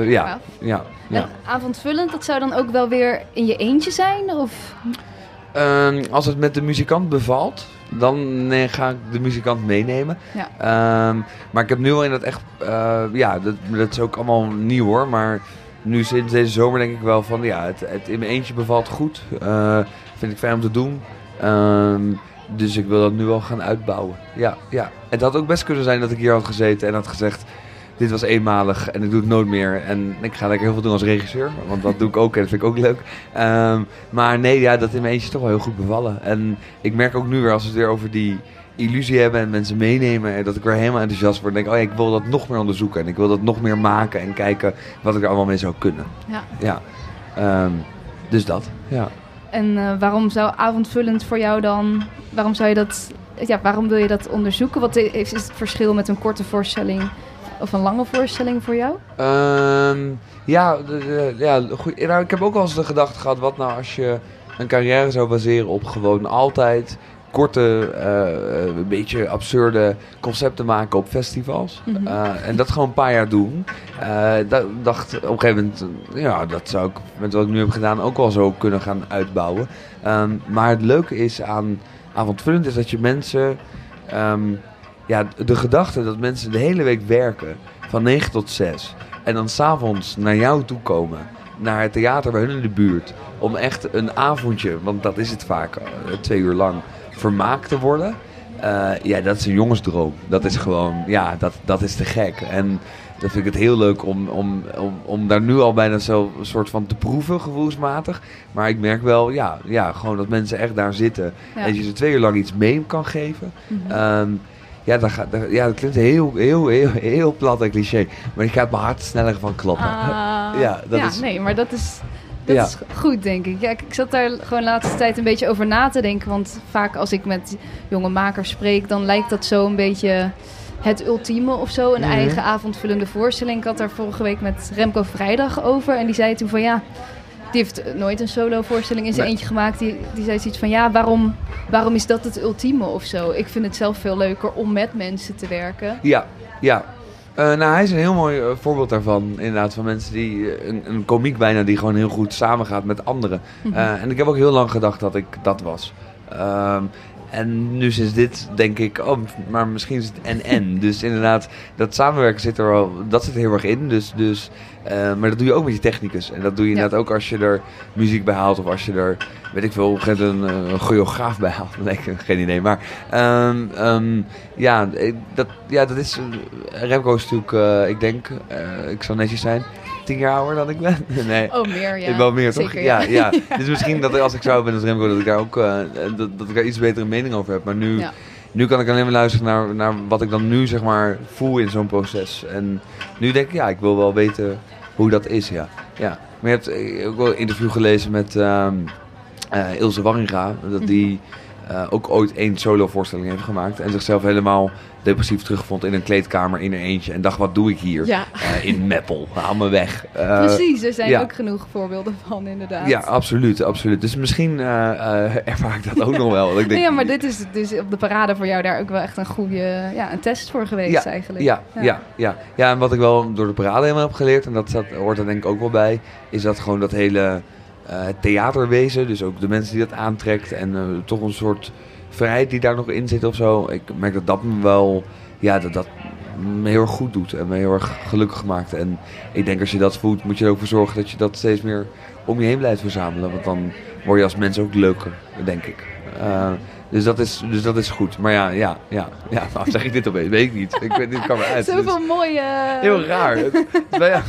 ja, ja, ja. En avondvullend, dat zou dan ook wel weer in je eentje zijn? Of... Uh, als het met de muzikant bevalt, dan nee, ga ik de muzikant meenemen. Ja. Um, maar ik heb nu al in dat echt, uh, ja, dat, dat is ook allemaal nieuw hoor. Maar nu sinds deze zomer denk ik wel van, ja, het, het in mijn eentje bevalt goed. Uh, vind ik fijn om te doen. Um, dus ik wil dat nu al gaan uitbouwen. Ja, ja. Het had ook best kunnen zijn dat ik hier had gezeten en had gezegd dit was eenmalig en ik doe het nooit meer. En ik ga lekker heel veel doen als regisseur, want dat doe ik ook en dat vind ik ook leuk. Um, maar nee, ja, dat in mijn eentje is toch wel heel goed bevallen. En ik merk ook nu weer, als we het weer over die illusie hebben en mensen meenemen, en dat ik weer helemaal enthousiast word. En denk, oh ja, ik wil dat nog meer onderzoeken en ik wil dat nog meer maken en kijken wat ik er allemaal mee zou kunnen. Ja. ja. Um, dus dat, ja. En uh, waarom zou avondvullend voor jou dan, waarom zou je dat, ja, waarom wil je dat onderzoeken? Wat is het verschil met een korte voorstelling of een lange voorstelling voor jou? Um, ja, ja goed. Nou, ik heb ook wel eens de gedachte gehad: wat nou als je een carrière zou baseren op gewoon altijd korte, uh, een beetje absurde concepten maken op festivals. Mm -hmm. uh, en dat gewoon een paar jaar doen. Uh, dat dacht op een gegeven moment, ja, dat zou ik met wat ik nu heb gedaan ook wel zo kunnen gaan uitbouwen. Um, maar het leuke is aan avondvullend is dat je mensen. Um, ja, de gedachte dat mensen de hele week werken van 9 tot 6 en dan s'avonds naar jou toe komen, naar het theater bij hun in de buurt, om echt een avondje, want dat is het vaak, twee uur lang, vermaakt te worden. Uh, ja, dat is een jongensdroom. Dat is gewoon, ja, dat, dat is te gek. En dan vind ik het heel leuk om, om, om, om daar nu al bijna zo een soort van te proeven, gevoelsmatig. Maar ik merk wel, ja, ja gewoon dat mensen echt daar zitten. Ja. En dat je ze twee uur lang iets mee kan geven. Mm -hmm. um, ja, dat, gaat, dat, ja, dat klinkt heel, heel, heel, heel plat en cliché. Maar ik gaat mijn hart sneller van kloppen. Uh, ja, dat ja is... nee, maar dat is, Dat Ja. is goed, denk ik. Ja, ik ik zat daar gewoon de laatste tijd een beetje over na te denken. Want vaak als ik met jonge makers spreek, dan lijkt dat zo een beetje het ultieme of zo. Een Mhm. eigen avondvullende voorstelling. Ik had daar vorige week met Remco Vrijdag over. En die zei toen van ja, die heeft nooit een solo voorstelling in zijn Nee. eentje gemaakt. Die, die zei zoiets van ja, waarom, waarom is dat het ultieme of zo? Ik vind het zelf veel leuker om met mensen te werken. Ja, ja. Eh, nou, hij is een heel mooi eh, voorbeeld daarvan. Inderdaad, van mensen die... eh, Een, een komiek bijna die gewoon heel goed samengaat met anderen. Mhm. En ik heb ook heel lang gedacht dat ik dat was. Ehm, en nu sinds dit denk ik, oh, maar misschien is het en-en. dus inderdaad, dat samenwerken zit er wel, dat zit er heel erg in. Dus, dus, eh, maar dat doe je ook met je technicus. En dat doe je Ja. inderdaad ook als je er muziek bij haalt. Of als je er, weet ik veel, op een een, choreograaf bij haalt. Heb geen idee. Maar ehm, ehm, ja, eh, dat, ja, dat is... eh, Remco is natuurlijk, ik denk, ik zal netjes zijn, tien jaar ouder dan ik ben. nee. Oh, meer ja. Ik wel meer, toch? Zeker, ja, ja. Dus misschien dat als ik zou ben als Remco, dat ik daar ook eh, dat, dat ik daar iets betere mening over heb. Maar nu, Ja. nu kan ik alleen maar luisteren naar, naar wat ik dan nu zeg maar voel in zo'n proces. En nu denk ik, ja, ik wil wel weten hoe dat is, ja. ja. Maar je hebt eh, ook wel een interview gelezen met ehm eh, Ilse Warringa. Dat die eh, ook ooit één solo voorstelling heeft gemaakt. En zichzelf helemaal depressief terugvond in een kleedkamer in een eentje. En dacht, wat doe ik hier? Ja. Eh, in Meppel, haal me weg. Eh, Precies, er zijn ja. ook genoeg voorbeelden van, inderdaad. ja, absoluut, absoluut. Dus misschien eh, ervaar ik dat ook nog wel. Dat ik denk, ja, maar dit is dus op de parade voor jou daar ook wel echt een goede ja, een test voor geweest ja, eigenlijk. Ja, ja. Ja, ja. en wat ik wel door de parade helemaal heb geleerd, en dat staat, hoort er denk ik ook wel bij, is dat gewoon dat hele theaterwezen, dus ook de mensen die dat aantrekt en toch een soort vrijheid die daar nog in zit of zo. Ik merk dat dat me wel, ja, dat dat me heel erg goed doet en me heel erg gelukkig maakt. En ik denk als je dat voelt, moet je er ook voor zorgen dat je dat steeds meer om je heen blijft verzamelen, want dan word je als mens ook leuker, denk ik. Eh, dus dat, is, dus dat is goed. Maar ja, ja, ja, ja. Nou, zeg ik dit opeens? Weet ik niet. Ik weet, dit kan eruit. Dus- Zoveel mooie... Heel raar. nou ja,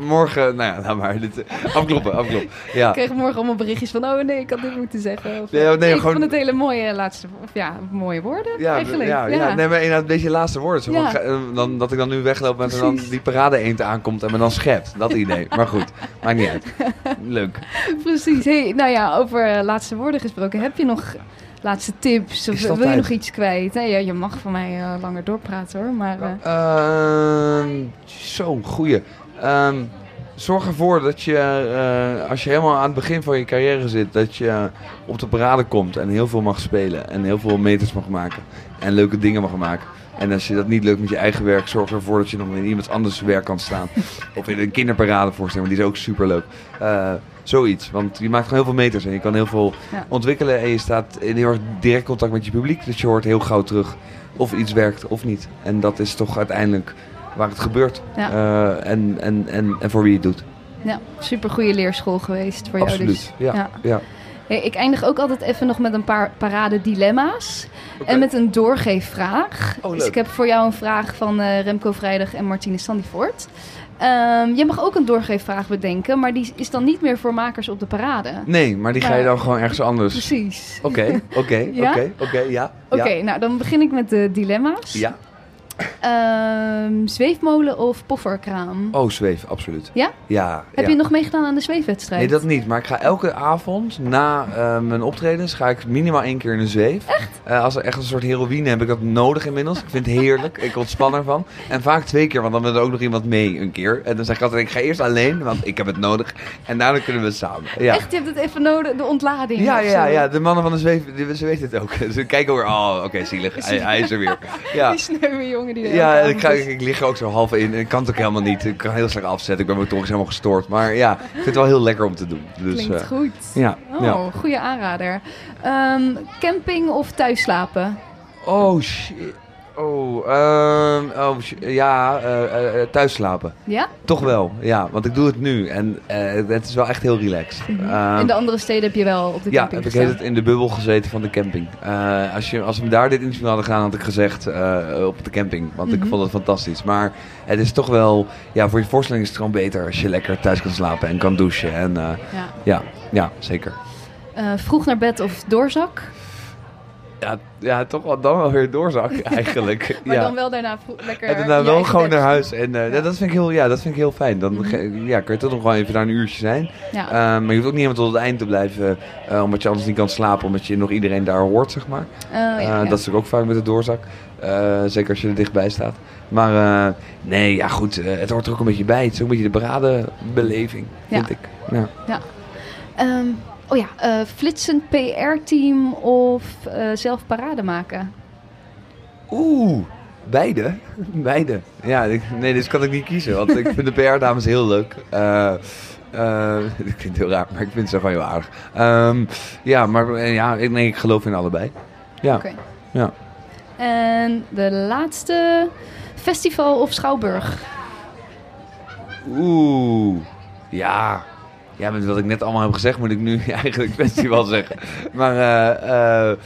morgen, nou ja, nou maar, dit, eh, afkloppen, afkloppen. Ja. Ik kreeg morgen allemaal berichtjes van, oh nee, ik had dit moeten zeggen. Of, Nee, nee, ik gewoon- vond het hele mooie laatste, of ja, mooie woorden Ja, eigenlijk. ja, ja. nee, maar inderdaad een beetje laatste woorden. Zo Ja. eh, dan, dat ik dan nu wegloop en dan die parade eend aankomt en me dan schept. Dat idee. Maar goed, maakt niet uit. Leuk. Precies. Hey, nou ja, over eh, laatste woorden gesproken. Heb je nog laatste tips? Of wil je nog iets kwijt? Nee, ja, je mag van mij eh, langer doorpraten hoor. Maar eh, Ehm, Zo'n goeie. Ehm, zorg ervoor dat je, eh, als je helemaal aan het begin van je carrière zit, dat je op de parade komt en heel veel mag spelen. En heel veel meters mag maken. En leuke dingen mag maken. En als je dat niet lukt met je eigen werk, zorg ervoor dat je nog in iemand anders werk kan staan. of in een kinderparade voorstellen, die is ook super leuk. zoiets, want je maakt gewoon heel veel meters en je kan heel veel Ja. ontwikkelen. En je staat in heel erg direct contact met je publiek. Dus je hoort heel gauw terug of iets werkt of niet. En dat is toch uiteindelijk waar het gebeurt. Ja. Eh, en, en, en, en voor wie je het doet. ja, super goede leerschool geweest voor jou Absoluut. dus. Ja, Ja. ja. Hey, ik eindig ook altijd even nog met een paar parade dilemma's. En met een doorgeefvraag. Oh, dus ik heb voor jou een vraag van eh, Remco Vrijdag en Martine Standifort. Ehm je mag ook een doorgeefvraag bedenken, maar die is dan niet meer voor makers op de parade. Nee, maar die ga je dan gewoon ergens anders. Precies. Oké, oké, Ja? oké, oké, ja. Oké, ja. nou dan begin ik met de dilemma's. Ja. Ehm, zweefmolen of pofferkraam? Oh, zweef, absoluut. Ja? Ja. Heb ja. je nog meegedaan aan de zweefwedstrijd? Nee, dat niet. Maar ik ga elke avond na eh, mijn optredens ga ik minimaal één keer in een zweef. Echt? als er echt een soort heroïne heb ik dat nodig inmiddels. Ik vind het heerlijk. Ik ontspan ervan. En vaak twee keer, want dan wil er ook nog iemand mee een keer. En dan zeg ik altijd, ik ga eerst alleen, want ik heb het nodig. En daarna kunnen we samen. Ja. Echt, je hebt het even nodig, de ontlading. Ja, ja, ja, de mannen van de zweef, die, ze weten het ook. Ze kijken weer, oh, oké, zielig. Hij, hij is er weer. Ja. Die sneuwe jongen die Ja, ik, ga, is. ik lig er ook zo half in. Ik kan het ook helemaal niet. Ik kan heel slecht afzetten. Ik ben motorisch helemaal gestoord. Maar ja, ik vind het wel heel lekker om te doen. Dus, Klinkt eh, goed. Ja, Oh, ja. goede aanrader. Ehm, camping of thuis slapen? Oh, shit. Oh, ehm, oh ja, eh, eh, eh, thuis slapen. Ja? Toch wel, ja. Want ik doe het nu. En het is wel echt heel relaxed. Ehm, In de andere steden heb je wel op de ja, camping heb ik het in de bubbel gezeten van de camping. Als, je, als we daar dit interview hadden gedaan, had ik gezegd op de camping. Want ik Mhm. vond het fantastisch. Maar het is toch wel, ja, voor je voorstelling is het gewoon beter als je lekker thuis kan slapen en kan douchen. En Ja. ja, ja, zeker. Vroeg naar bed of doorzak? Ja, Ja, toch wel dan wel weer doorzak eigenlijk. Maar ja. dan wel daarna lekker En daarna je wel gewoon naar huis. En eh, Ja. dat, vind ik heel, ja, dat vind ik heel fijn. Dan Mhm. ja, kun je toch nog wel even daar een uurtje zijn. Ja. Eh, maar je hoeft ook niet helemaal tot het eind te blijven. eh, omdat je anders niet kan slapen. Omdat je nog iedereen daar hoort, zeg maar. Oh, Eh. Dat is ook vaak met de doorzak. Eh, zeker als je er dichtbij staat. Maar eh, nee, ja goed. eh, het hoort er ook een beetje bij. Het is ook een beetje de bradenbeleving, vind Ja. ik. Ja. Ehm, oh ja, eh, flitsend PR-team of eh, zelf parade maken? Oeh, beide. Beide. Ja, nee, dus kan ik niet kiezen. Want ik vind de PR-dames heel leuk. Eh, ik vind het heel raar, maar ik vind ze gewoon heel aardig. Ehm, ja, maar ja, ik, nee, ik geloof in allebei. Ja. Oké. Ja. En de laatste, festival of schouwburg? Oeh, ja. Ja, met wat ik net allemaal heb gezegd, moet ik nu eigenlijk festival zeggen. Maar eh, eh,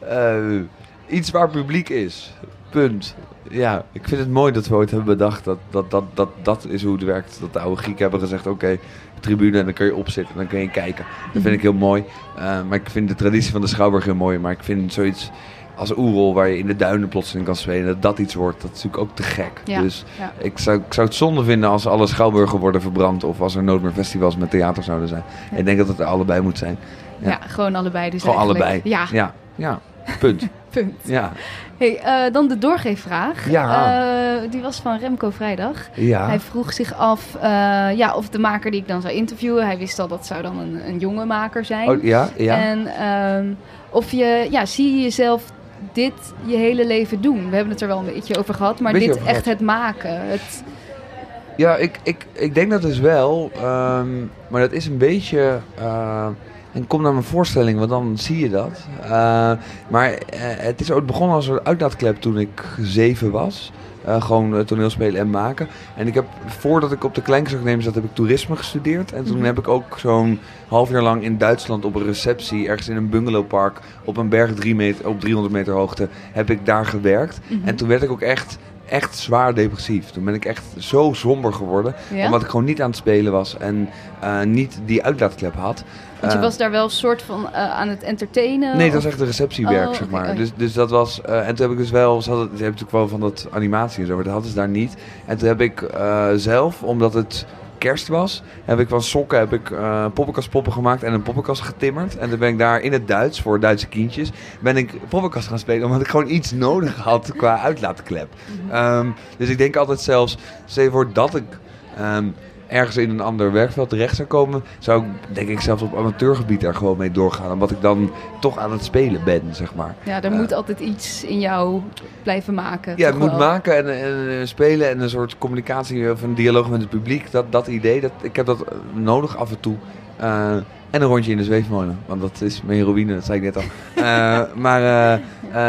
eh, iets waar publiek is. Punt. Ja, ik vind het mooi dat we ooit hebben bedacht dat dat, dat, dat, dat is hoe het werkt. Dat de oude Grieken hebben gezegd, oké, tribune en dan kun je opzitten en dan kun je kijken. Dat vind ik heel mooi. Maar ik vind de traditie van de Schouwburg heel mooi. Maar ik vind zoiets als Oerol, waar je in de duinen plotseling kan spelen, dat dat iets wordt, dat is natuurlijk ook te gek. Ja. Dus Ja. ik zou, ik zou het zonde vinden als alle schouwburgen worden verbrand of als er nooit meer festivals met theater zouden zijn. Ja. Ik denk dat het er allebei moet zijn. Ja, gewoon allebei dus Gewoon eigenlijk. allebei. Ja, Ja, ja. Punt. punt. Ja. Hey, eh, dan de doorgeefvraag. Ja. Eh, die was van Remco Vrijdag. Ja. Hij vroeg zich af eh, ja, of de maker die ik dan zou interviewen... hij wist al dat zou dan een, een jonge maker zijn. Oh, ja, ja. En ehm, of je, ja, zie je jezelf dit je hele leven doen? We hebben het er wel een beetje over gehad, maar dit echt gehad. het maken. Het, Ja, ik, ik, ik denk dat dus wel. ehm, maar dat is een beetje. eh, en kom naar mijn voorstelling, want dan zie je dat. Eh, maar eh, het is ooit begonnen als een uitlaatklep toen ik zeven was. Eh, gewoon eh, toneelspelen en maken. En ik heb, voordat ik op de Kleinkunstacademie zat, heb ik toerisme gestudeerd. En toen Mhm. heb ik ook zo'n half jaar lang in Duitsland op een receptie, ergens in een bungalowpark, op een berg drie meter, op 300 meter hoogte, heb ik daar gewerkt. Mhm. En toen werd ik ook echt, echt zwaar depressief. Toen ben ik echt zo somber geworden. ja? Omdat ik gewoon niet aan het spelen was en eh, niet die uitlaatklep had. Want je Eh, was daar wel een soort van eh, aan het entertainen? Nee, dat was echt een receptiewerk, Oh, zeg maar. oh dus, dus dat was... en toen heb ik dus wel... Ze hadden, ze hebben natuurlijk wel van dat animatie en zo, maar dat hadden ze daar niet. En toen heb ik zelf, omdat het kerst was, heb ik van sokken heb ik eh poppenkastpoppen gemaakt en een poppenkast getimmerd. En toen ben ik daar in het Duits, voor Duitse kindjes, ben ik poppenkast gaan spelen, omdat ik gewoon iets nodig had qua uitlaatklep. Mhm. Ehm, dus ik denk altijd zelfs, stel je voor dat ik ehm, ergens in een ander werkveld terecht zou komen, zou ik denk ik zelfs op amateurgebied daar gewoon mee doorgaan. Omdat ik dan toch aan het spelen ben, zeg maar. Ja, er Eh, moet altijd iets in jou blijven maken. Ja, het moet wel? maken en, en eh, spelen en een soort communicatie of een dialoog met het publiek. Dat, dat idee, dat, ik heb dat eh, nodig af en toe. Eh, en een rondje in de zweefmolen, want dat is mijn heroïne, dat zei ik net al. Eh, maar eh,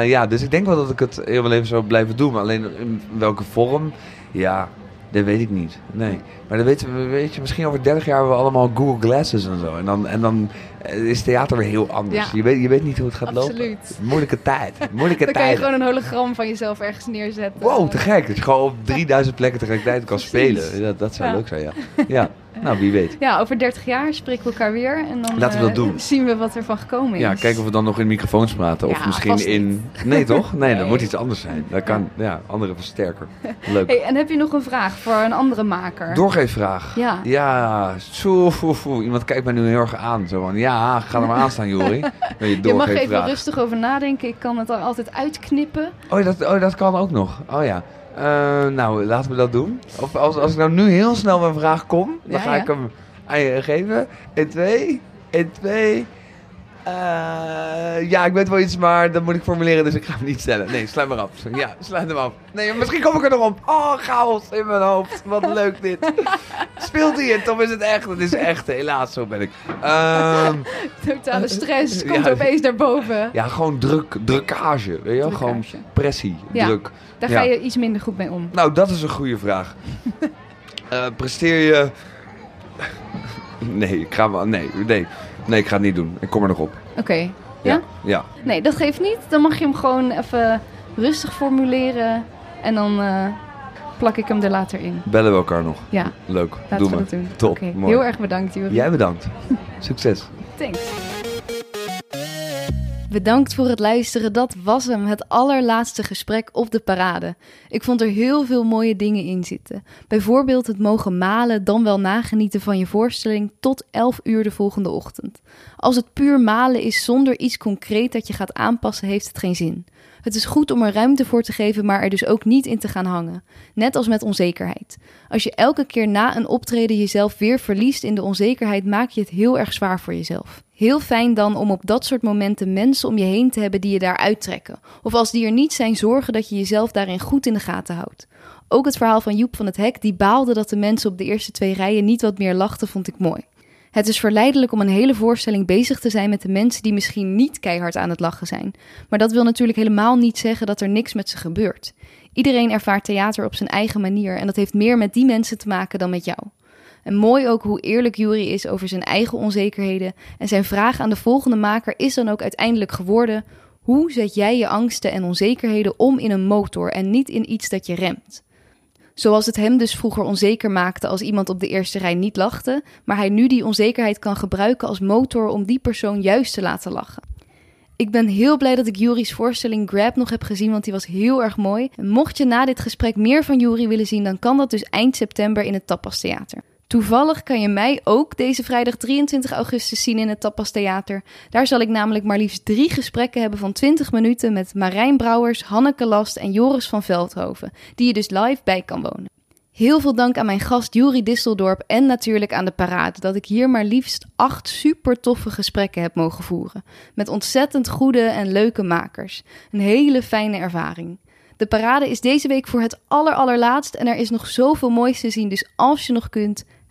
eh, ja, dus ik denk wel dat ik het heel mijn leven zou blijven doen. Maar alleen in welke vorm, ja, dat weet ik niet. Nee. Maar dan weten we, weet je, misschien over 30 jaar hebben we allemaal Google Glasses en zo. En dan, en dan is theater weer heel anders. Ja. Je, weet, je weet niet hoe het gaat lopen. Absoluut. Moeilijke tijd. Moeilijke Dan kan je tijd. gewoon een hologram van jezelf ergens neerzetten. Wow, te gek. Dat je gewoon op 3000 plekken tegelijkertijd kan spelen. Dat, dat zou Ja. leuk zijn, ja. Ja, nou wie weet. Ja, over 30 jaar spreken we elkaar weer en dan Laten we dat eh, doen. zien we wat er van gekomen is. Ja, kijken of we dan nog in microfoons praten. Of Ja, misschien in... Nee, toch? Nee, dat moet iets anders zijn. Dat kan, ja, andere versterker. Leuk. Hey, en heb je nog een vraag voor een andere maker? Doorgeefvraag. Ja. Ja, zo, iemand kijkt mij nu heel erg aan. Zo van, ja, ga er maar aan staan, Jori. Je Je mag even rustig over nadenken. Ik kan het er altijd uitknippen. Oh dat, oh, dat kan ook nog. Oh ja. Eh, nou, laten we dat doen. Of als, als ik nou nu heel snel een vraag kom, dan Ja, ga ja. ik hem aan je geven. In twee, in twee. Eh, ja, ik weet wel iets, maar dat moet ik formuleren, dus ik ga hem niet stellen. Nee, sluit maar af. Ja, sluit hem af. Nee, misschien kom ik er nog op. Oh, chaos in mijn hoofd. Wat leuk dit. Speelt hij het of is het echt? Het is echt, helaas, zo ben ik. Ehm, Totale stress komt Ja. opeens naar boven. ja, gewoon druk, drukkage. Weet je wel? Gewoon pressie, Ja. druk. Daar Ja. ga je iets minder goed mee om. Nou, dat is een goede vraag. Eh, presteer je. Nee, ik ga wel. Nee, nee. Nee, ik ga het niet doen. Ik kom er nog op. Oké. Ja? Ja. Ja. Nee, dat geeft niet. Dan mag je hem gewoon even rustig formuleren. En dan eh, plak ik hem er later in. Bellen we elkaar nog. Ja, Leuk. laten Doe we maar. dat doen. Top. Heel erg bedankt, Juri. Jij bedankt. Succes. Thanks. Bedankt voor het luisteren. Dat was hem, het allerlaatste gesprek op de parade. Ik vond er heel veel mooie dingen in zitten. Bijvoorbeeld het mogen malen, dan wel nagenieten van je voorstelling tot 11 uur de volgende ochtend. Als het puur malen is zonder iets concreet dat je gaat aanpassen, heeft het geen zin. Het is goed om er ruimte voor te geven, maar er dus ook niet in te gaan hangen. Net als met onzekerheid. Als je elke keer na een optreden jezelf weer verliest in de onzekerheid, maak je het heel erg zwaar voor jezelf. Heel fijn dan om op dat soort momenten mensen om je heen te hebben die je daar uittrekken. Of als die er niet zijn, zorgen dat je jezelf daarin goed in de gaten houdt. Ook het verhaal van Joep van het Hek, die baalde dat de mensen op de eerste twee rijen niet wat meer lachten, vond ik mooi. Het is verleidelijk om een hele voorstelling bezig te zijn met de mensen die misschien niet keihard aan het lachen zijn. Maar dat wil natuurlijk helemaal niet zeggen dat er niks met ze gebeurt. Iedereen ervaart theater op zijn eigen manier en dat heeft meer met die mensen te maken dan met jou. En mooi ook hoe eerlijk Jury is over zijn eigen onzekerheden. En zijn vraag aan de volgende maker is dan ook uiteindelijk geworden: hoe zet jij je angsten en onzekerheden om in een motor en niet in iets dat je remt? Zoals het hem dus vroeger onzeker maakte als iemand op de eerste rij niet lachte, maar hij nu die onzekerheid kan gebruiken als motor om die persoon juist te laten lachen. Ik ben heel blij dat ik Jury's voorstelling Grab nog heb gezien, want die was heel erg mooi. Mocht je na dit gesprek meer van Jury willen zien, dan kan dat dus eind september in het Tapas Theater. Toevallig kan je mij ook deze vrijdag 23 augustus zien in het Tapas Theater. Daar zal ik namelijk maar liefst drie gesprekken hebben van 20 minuten met Marijn Brouwers, Hanneke Last en Joris van Veldhoven, die je dus live bij kan wonen. Heel veel dank aan mijn gast Juri Disseldorp en natuurlijk aan de parade dat ik hier maar liefst acht super toffe gesprekken heb mogen voeren. Met ontzettend goede en leuke makers. Een hele fijne ervaring. De parade is deze week voor het aller allerlaatst en er is nog zoveel moois te zien, dus als je nog kunt,